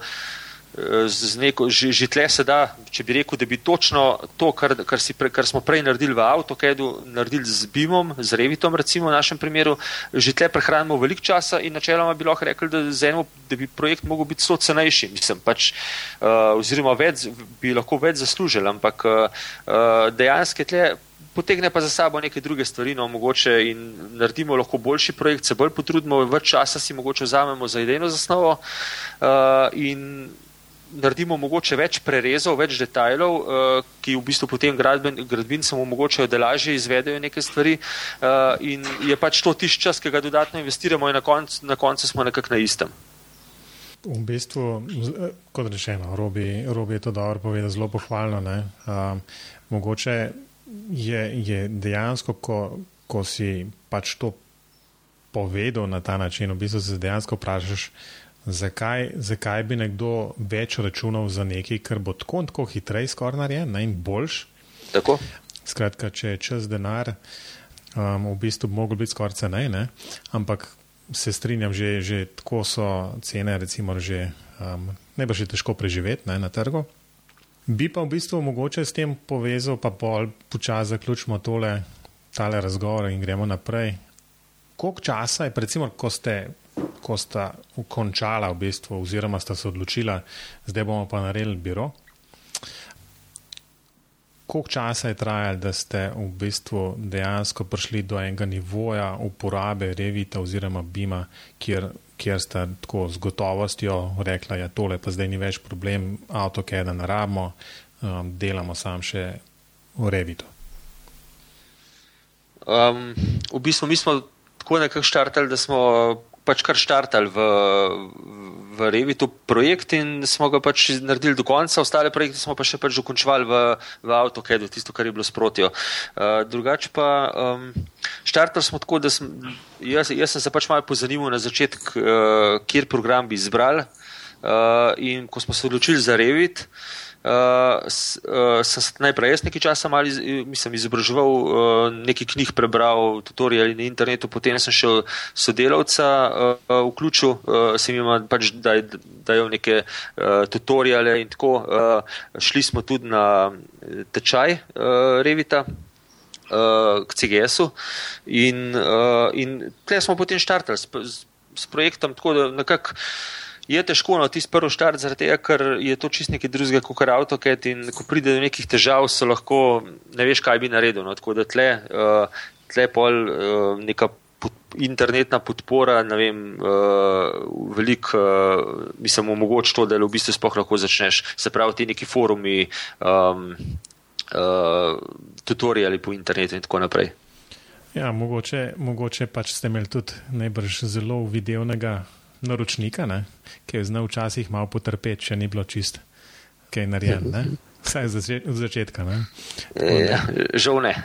neko, že, že tle se da, če bi rekel, da bi točno to, kar, kar, si pre, kar smo prej naredili v AutoCAD-u, naredili z BIM-om, z Revitom recimo v našem primeru, že tle prehranimo veliko časa in načeloma bi lahko rekli, da, eno, da bi projekt mogel biti so cenejši, mislim pač, uh, oziroma več, bi lahko več zaslužili, ampak uh, dejansko tle potegne pa za sabo neke druge stvari, no, mogoče in naredimo lahko boljši projekt, se bolj potrudimo, več časa si mogoče vzamemo za idejno zasnovo uh, in naredimo mogoče več prerezov, več detajlov, uh, ki v bistvu potem gradben, gradbincem omogočajo, da lažje izvedejo neke stvari uh, in je pač to tiš čas, ki ga dodatno investiramo in na koncu, na koncu smo nekako na istem. V bistvu, kot rečeno, Robi, Robi je to dobro povedal, zelo pohvalno. Uh, mogoče je, je dejansko, ko, ko si pač to povedal na ta način, v bistvu se dejansko vprašaš, zakaj, zakaj bi nekdo več računal za nekaj, kar bo tako in tako hitreje skoraj narejen in boljš. Tako. Skratka, če je čas denar, um, v bistvu bi mogel biti skoraj cenej, ampak se strinjam, že, že tako so cene, recimo, že um, ne bo že težko preživeti ne, na trgu. Bi pa v bistvu mogoče s tem povezal, pa pol počasi zaključimo tole, tale razgovor in gremo naprej. Koliko časa je, recimo, ko ste, ko ste končala v bistvu, oziroma ste se odločila, zdaj bomo pa naredili biro? Koliko časa je trajalo, da ste v bistvu dejansko prišli do enega nivoja uporabe Revita oziroma Bima, kjer kjer sta tako z gotovostjo rekla, da ja, tole pa zdaj ni več problem, avtokeda ne rabimo, um, delamo sam še v Revitu. Um, v bistvu mi smo tako nekako štartali, da smo pač kar štartali v, v Revitu projekt in smo ga pač naredili do konca, ostale projekte smo pa še pač dokončali v, v AutoCAD-u, tisto, kar je bilo sprotjo. Uh, drugače pa um, štartali smo tako, da sem, jaz, jaz sem se pač malo pozanimal na začetek, uh, kjer program bi izbrali uh, in ko smo se odločili za Revit, uh, uh, sem se najprej jaz nekaj časa malo iz, mislim, izobraževal, uh, nekaj knjig prebral, tutoriali na internetu, potem sem šel sodelavca uh, vključil, uh, sem jim pač dajal neke uh, tutoriale in tako. Uh, šli smo tudi na tečaj uh, Revita. Uh, k CGS-u, in, uh, in tukaj smo potem štartali s, s projektom, tako da nekako je težko na no, tisti prvi štart, zaradi tega, ker je to čist nekaj drugega kot avtoket in ko pride do nekih težav, se lahko ne veš, kaj bi naredil. No. Tako da tle, uh, tle pol uh, neka internetna podpora, ne vem, uh, veliko, uh, mislim, omogoča to, da v bistvu sploh lahko začneš. Se pravi, ti neki forumi, um, uh, tutoriali po internetu in tako naprej. Ja, mogoče, mogoče pač ste imeli tudi najbrž zelo videonega naročnika, ne, ki je znal včasih malo potrpeti, če ni bilo čist, kaj je narejen. Ne. Vsaj od začetka. Ja, žal ne.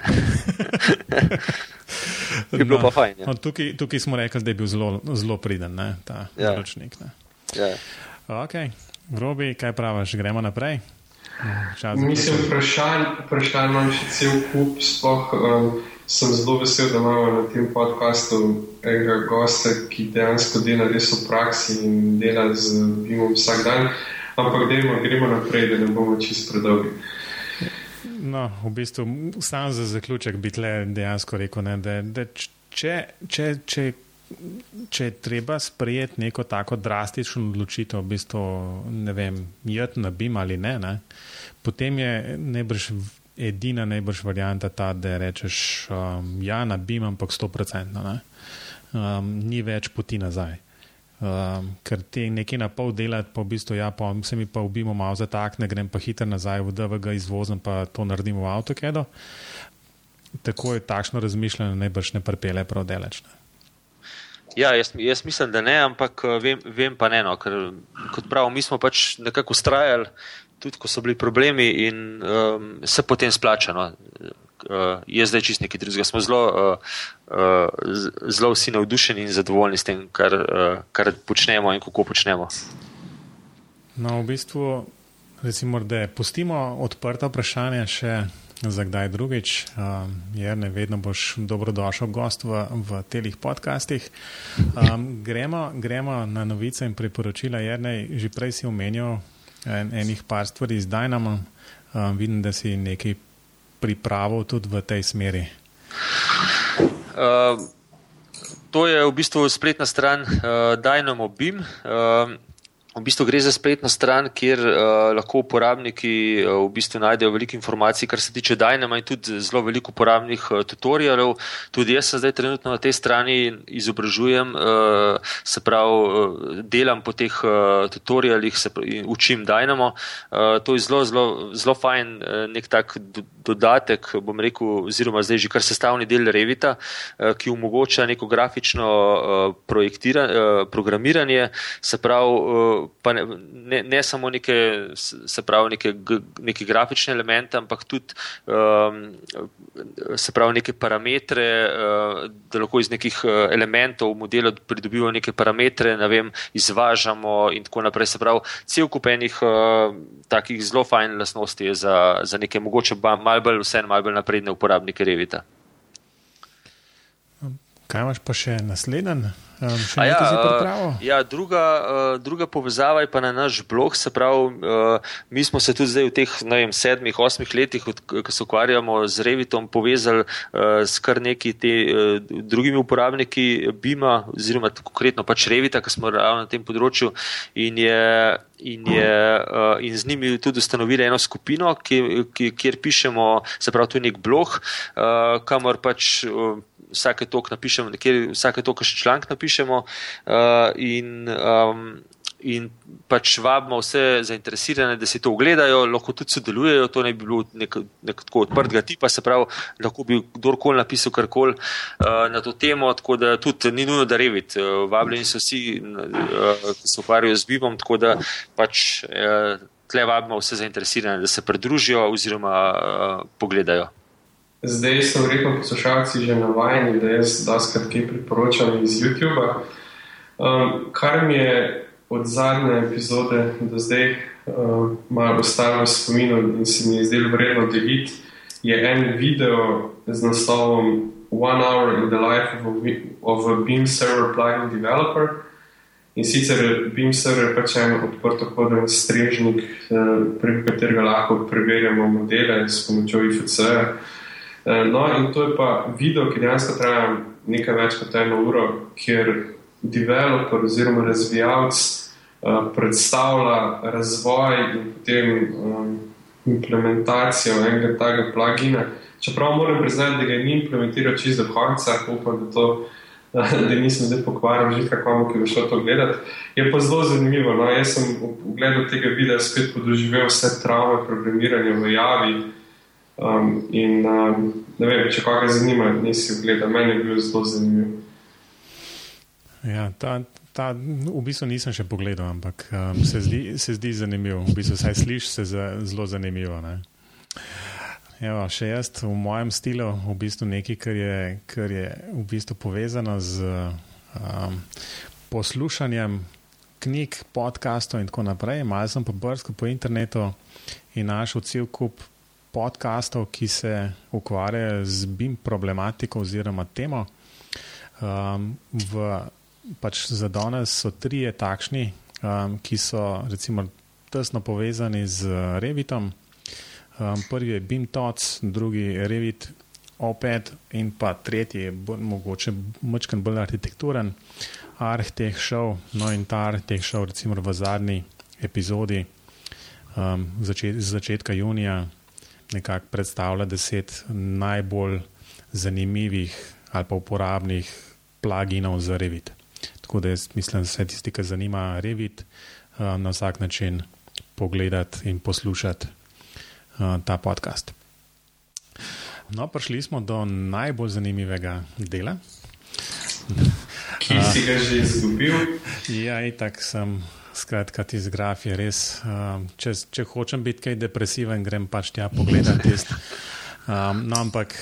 Je bilo no, pa fajn. Ja. No, tukaj, tukaj smo rekli, da je bil zelo, zelo priden ne, ta ja. naročnik. Ja. Ok, grobi, kaj praviš, gremo naprej. Mislim, vprašanj, vprašanj imam še cel kup. Spoh, um, sem zelo vesel, da imamo na tem podkastu enega gosta, ki dejansko dela res v praksi in dela z njim vsak dan. Ampak dejmo, gremo naprej, da ne bomo čist predolgi. No, v bistvu, sam za zaključek bi tle dejansko rekel, ne, da, da če, če, če, če je treba sprejeti neko tako drastično odločitev, v bistvu, ne vem, jeti na bim ali ne, ne, potem je najbrž edina najbrž varianta ta, da rečeš, um, ja, nabim, ampak 100%. Um, ni več poti nazaj. Um, ker ti nekaj na pol delati, pa v bistvu, ja, pa se mi pa ubimo malo zatakne, grem pa hitro nazaj v DVG izvozem, pa to naredim v avtokedo. Tako je takšno razmišljanje najbrž ne pripele prav deleč. Ne. Ja, jaz, jaz mislim, da ne, ampak vem, vem pa ne. No, ker, kot pravim, mi smo pač nekako ustrajali, tudi ko so bili problemi, in um, se potem splača. No. Uh, je zdaj čist nekaj drugega. Smo zelo, uh, uh, zelo vsi navdušeni in zadovoljni s tem, kar, uh, kar počnemo in kako počnemo. No, v bistvu, recimo, da pustimo odprta vprašanja še za kdaj drugič. Um, Jer ne vedno boš dobrodošel gost v, v telih podcastih. Um, gremo, gremo na novice in priporočila. Jer ne, že prej si omenil en, enih par stvari zdaj nam. Um, vidim, da si nekaj pripravil tudi v tej smeri. Uh, to je v bistvu spletna stran uh, Dynamo BIM. Uh, V bistvu gre za spletno stran, kjer uh, lahko uporabniki uh, v bistvu najdejo veliko informacij, kar se tiče Dynama in tudi zelo veliko uporabnih uh, tutorialov. Tudi jaz se zdaj trenutno na tej strani izobražujem, uh, se pravi, uh, delam po teh uh, tutorialih, se pravi, učim Dynamo. Uh, to je zelo, zelo, zelo fajn, uh, nek tak do, dodatek, bom rekel, oziroma zdaj že kar sestavni del Revita, uh, ki omogoča neko grafično uh, uh, programiranje, se pravi, uh, pa ne, ne, ne samo neke, se pravi, neke, neke grafične elemente, ampak tudi um, se pravi, neke parametre, uh, da lahko iz nekih elementov v modelu pridobimo neke parametre, ne vem, izvažamo in tako naprej. Se pravi, cel kupenih uh, takih zelo fajn lasnosti je za, za neke mogoče malo bolj vse, malo bolj napredne uporabnike Revita. Kaj imaš pa še naslednji? Um, ja, uh, ja, druga, uh, druga povezava je pa na naš blog. Se pravi, uh, mi smo se tudi zdaj v teh vem, sedmih, osmih letih, ko se ukvarjamo z Revitom, povezali uh, s kar neki te uh, drugimi uporabniki Bima, oziroma konkretno pač Revita, ki smo ravno na tem področju. In je, in, je, uh, in z njimi tudi ustanovili eno skupino, ki, ki, kjer pišemo, se pravi, tu je nek blog, uh, kamor pač. Uh, vsake toliko napišemo, nekje vsake toliko še članek napišemo. Uh, in, um, In pač vabimo vse zainteresirane, da si to ogledajo, lahko tudi sodelujejo. To ne bi bilo nek, nek tako odprtega tipa, se pravi, lahko bi kdorkoli napisal karkoli uh, na to temo. Tako da tudi ni nujno, da revit. Uh, vabljeni so vsi, uh, ki se ukvarjajo z bibom, tako da pač uh, tle vabimo vse zainteresirane, da se pridružijo oziroma uh, pogledajo. Zdaj so verjetno poslušalci že navajeni, da jaz daskrat kaj priporočam iz YouTube. Um, kar mi je od zadnje epizode do zdaj um, malo ostalo v spominu in se mi je zdelo vredno deliti, je en video z naslovom One Hour in the Life of a, of a Beam Server Plugin Developer. In sicer Beam Server je pač en odprto koden strežnik, eh, preko katerega lahko preverjamo modele s pomočjo IFC-ja. Eh, no, in to je pa video, ki dejansko traja nekaj več kot eno uro, kjer developer oziroma razvijalec uh, predstavlja razvoj in potem um, implementacijo enega takega plugina. Čeprav moram priznati, da ga ni implementiral čisto do konca, upam, da, to, *laughs* da nisem zdaj pokvaril že kakomu, ki bo šel to gledati. Je pa zelo zanimivo. No? Jaz sem v gledu tega videa spet podoživel vse travme programiranja v javi. Um, in um, ne vem, če koga zanima, nisi ogledal, meni je bil zelo zanimiv. Ja, ta, ta, v bistvu nisem še pogledal, ampak um, se, zdi, se zdi zanimiv. V bistvu saj slišiš se za, zelo zanimivo. Evo, še jaz v mojem stilu, v bistvu nekaj, kar je, kar je v bistvu povezano z um, poslušanjem knjig, podkastov in tako naprej. Malo sem pa brskal po internetu in našel cel kup podkastov, ki se ukvarjajo z BIM problematiko oziroma temo. Um, v, pač za danes so trije takšni, um, ki so recimo tesno povezani z Revitom. Um, prvi je BIM TOC, drugi je Revit OPED in pa tretji je bolj, mogoče močken bolj arhitekturen. Arhitekt šel, no in ta arhitekt šel recimo v zadnji epizodi um, začet, začetka junija nekako predstavlja deset najbolj zanimivih ali pa uporabnih pluginov za Revit. Tako da jaz mislim, da se tisti, ki zanima Revit, eh, na vsak način pogledati in poslušati eh, ta podcast. No, prišli smo do najbolj zanimivega dela. Ki si ga že izgubil? Ja, itak sem Skratka, ti zgraf je res. Um, če, če hočem biti kaj depresiven, grem pač tja pogledati. Um, no, ampak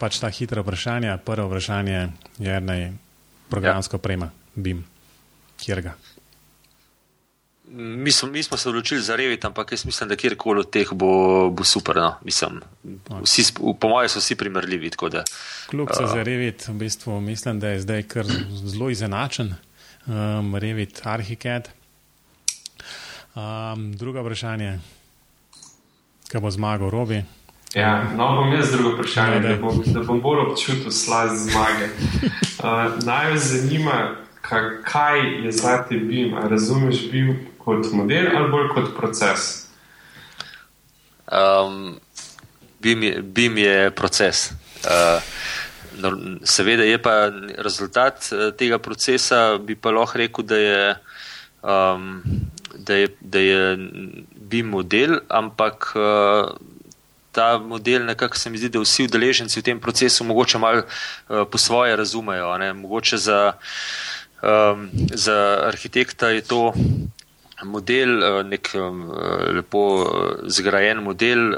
pač ta hitra vprašanja. Prvo vprašanje je, da je programsko ja. prema, BIM, kjer ga. Mi smo, mi smo se odločili za revit, ampak jaz mislim, da kjerkoli od teh bo, bo super. No. Mislim, vsi, po mojem, so vsi primerljivi. Kljub se uh, za revit, v bistvu mislim, da je zdaj kar zelo izenačen um, Revit Arhicad. Um, drugo vprašanje, kaj bo zmagal Robi? Ja, no, bom jaz drugo vprašanje, da, da. da, bom, da bom bolj občutil slaz zmage. *laughs* Uh, naj me zanima, kaj je za te BIM. A razumeš BIM kot model ali bolj kot proces? Um, BIM, je, BIM je proces. Uh, Seveda je pa rezultat eh, tega procesa, bi pa lahko rekel, da je, um, da je, da je bi model, ampak uh, ta model, nekako se mi zdi, da vsi udeleženci v tem procesu mogoče malo uh, po svoje razumejo. Ne? Mogoče za, Um, za arhitekta je to model, eh, nek eh, lepo eh, zgrajen model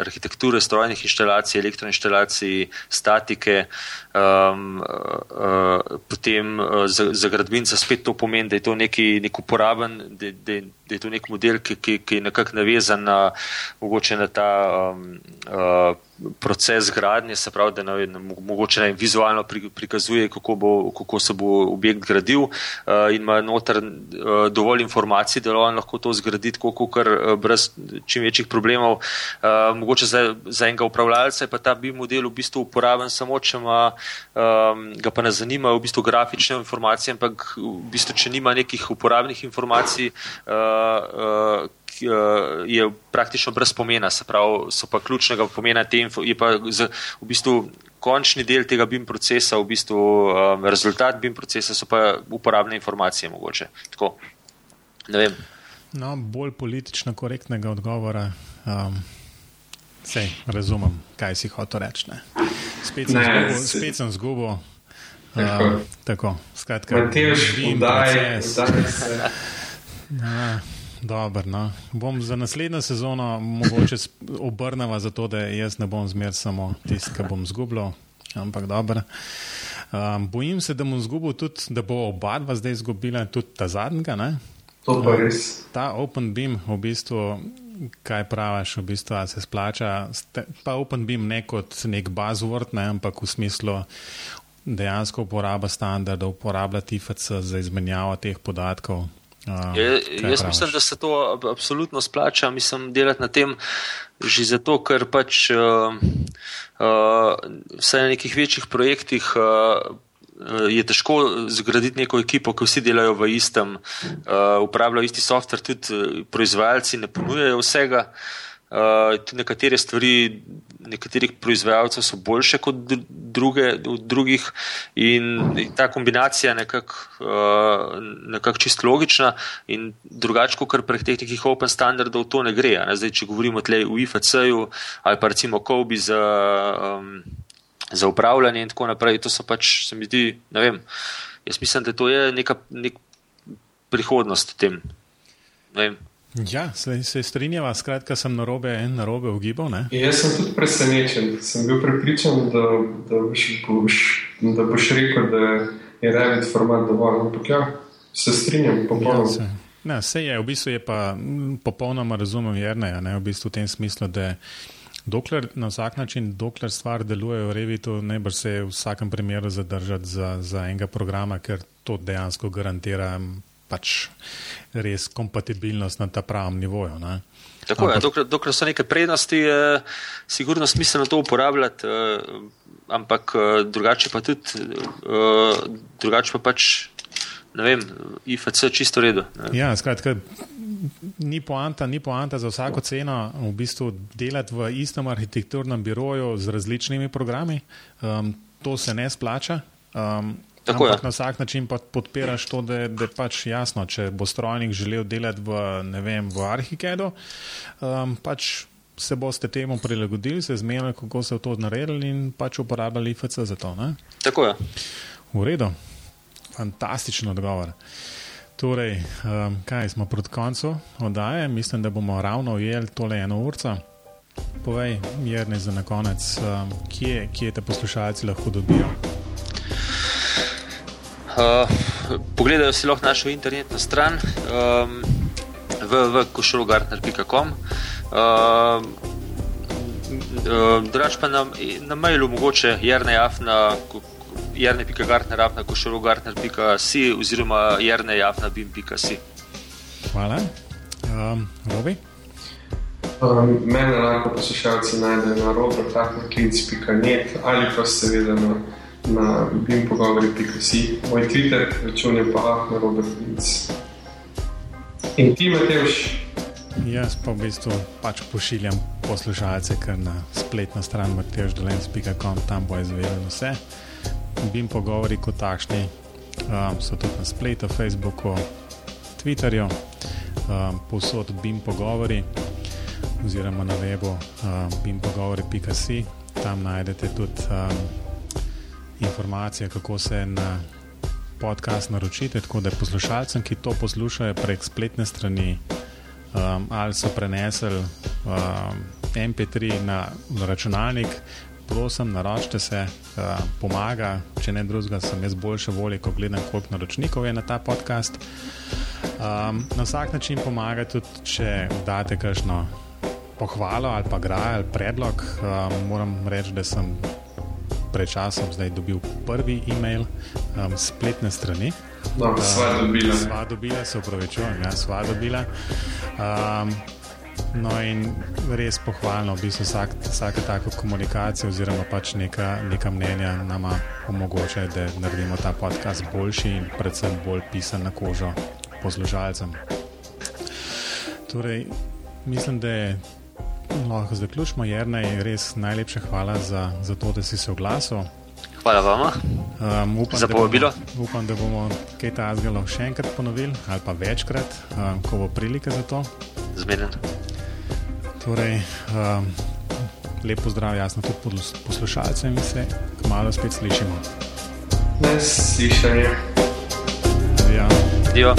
arhitekture, strojnih inštalacij, elektroinštalacij, statike. Um, uh, potem za, za gradbinca spet to pomeni, da je to neki, nek uporaben, da, da, da je to nek model, ki, ki, ki je nekako navezan na, na ta um, uh, proces gradnje, se pravi, da ne, mogoče ne vizualno prikazuje, kako, bo, kako se bo objekt gradil uh, in ima noter uh, dovolj informacij, da lahko to zgradi tako, kar uh, brez čim večjih problemov. Uh, mogoče za, za enega upravljalca je pa ta bi model v bistvu uporaben samo, če ima, um, ga pa ne zanimajo v bistvu grafične informacije, ampak v bistvu, če nima nekih uporabnih informacij, uh, uh, je praktično brez pomena, se pravi, so pa ključnega pomena te info, je pa z, v bistvu končni del tega BIM procesa, v bistvu um, rezultat BIM procesa so pa uporabne informacije mogoče. Tako, ne vem. No, bolj politično korektnega odgovora. Um, sej, razumem, kaj si hotel reči. Spet sem zgubil. Uh, tako, skratka, Mateš, udaj, udaj se. *laughs* Dobro, no. bom za naslednjo sezono mogoče obrnila za to, da jaz ne bom zmer samo tisti, ki bom zgubljal. Ampak dobro. Um, bojim se, da bom zgubil tudi, da bo oba dva zdaj izgubila, tudi ta res. Ta Open Beam, v bistvu, kaj praviš, v bistvu se splača. Pa Open Beam ne kot nek buzzword, ne, ampak v smislu dejansko uporaba standardov, uporablja TFC za izmenjavo teh podatkov. Je, jaz mislim, da se to absolutno splača, mislim, delati na tem že zato, ker pač uh, uh, vsaj na nekih večjih projektih uh, je težko zgraditi neko ekipo, ki vsi delajo v istem, uh, uporabljajo isti softver, tudi proizvajalci ne ponujajo vsega. Uh, nekatere stvari nekaterih proizvajalcev so boljše kot druge, od drugih, in ta kombinacija je nekako uh, nekak čist logična, in drugače, kot pri teh nekih open standardov, to ne gre. Ne? Zdaj, če govorimo tleh v IFC-ju ali pa recimo Kobi za, um, za upravljanje in tako naprej, to so pač, se mi zdi, ne vem. Jaz mislim, da to je neka nek prihodnost v tem. Ne vem. Ja, se, se strinjava, skratka, sem na robe en na robe ugibal. Ne? Jaz sem tudi presenečen. Sem bil prepričan, da, da, boš, boš, da boš rekel, da je Revit format dovolj. Ampak ja, se strinjam, popolnoma. Ja, se, ne, vse je, v bistvu je pa popolnoma razumem Jerneja, ne, v bistvu v tem smislu, da dokler na vsak način, dokler stvar deluje v Revitu, ne bo se v vsakem primeru zadržati za, za enega programa, ker to dejansko garantira pač res kompatibilnost na ta pravem nivoju. Ne? Tako je, dokler, dokler so neke prednosti, je sigurno smiselno to uporabljati, eh, ampak eh, drugače pa tudi, eh, drugače pa pač, ne vem, IFC čisto redo. Ne? Ja, skratka. Ni poanta, ni poanta za vsako ceno v bistvu delati v istem arhitekturnem biroju z različnimi programi. Um, to se ne splača. Um, Tako Ampak je. na vsak način pa podpiraš to, da, da je pač jasno, če bo strojnik želel delati v, vem, v Arhikedu, um, pač se boste temu prilagodili, se zmenili, kako se je to naredili in pač uporabljali IFC za to. Ne? Tako je. V redu, fantastičen odgovor. Torej, um, kaj smo proti koncu oddaje? Mislim, da bomo ravno ujeli tole eno urco. Povej, Jrne, za na konec, um, kje, kje te poslušalci lahko dobijo? Uh, pogledajo si lahko našo internetno stran um, www.košologartner.com. Uh, uh, Drugač pa na, na mailu mogoče jrnejafna. Jrne.gartner, košologartner.si oziroma jrnejafna.bim.si Hvala. Um, Robi? Um, mene lahko poslušalci najdejo na robert.klic.net ali pa seveda na na bimpogovori.si, moj Twitter račun je pa na Robert Linz. In ti, Matejš? Jaz pa v bistvu pač pošiljam poslušalce kar na spletno stran matejždolenc.com, tam bo izvedel vse. Bim pogovori kot takšni um, so tudi na spletu, Facebooku, Twitterju, um, posod bim pogovori oziroma na webu um, bimpogovori.si, tam najdete tudi um, informacije, kako se na podcast naročite, tako da poslušalcem, ki to poslušajo prek spletne strani um, ali so prenesli um, MP3 na, na računalnik, prosim, naročite se, uh, pomaga, če ne drugega, sem jaz boljše volje, ko gledam, koliko naročnikov je na ta podcast. Um, na vsak način pomaga tudi, če date kakšno pohvalo ali pa graj ali predlog. Um, moram reči, da sem pred časom zdaj dobil prvi e-mail um, spletne strani. No, sva dobila. Sva dobila, se upravičujem, ja, sva dobila. Um, no, in res pohvalno, v bistvu vsak, vsake tako komunikacije oziroma pač neka, neka mnenja nama omogoča, da naredimo ta podcast boljši in predvsem bolj pisan na kožo poslušalcem. Torej, mislim, da je lahko zaključimo, Jrnej, res najlepša hvala za, za to, da si se oglasil. Hvala vam. Um, upam, za povabilo. Upam, da bomo kaj ta zgalo še enkrat ponovili ali pa večkrat, um, ko bo prilika za to. Zmeden. Torej, um, lepo zdrav, jasno tudi poslušalcem in se kmalo spet slišimo. Ne slišanje. Ja. Dio.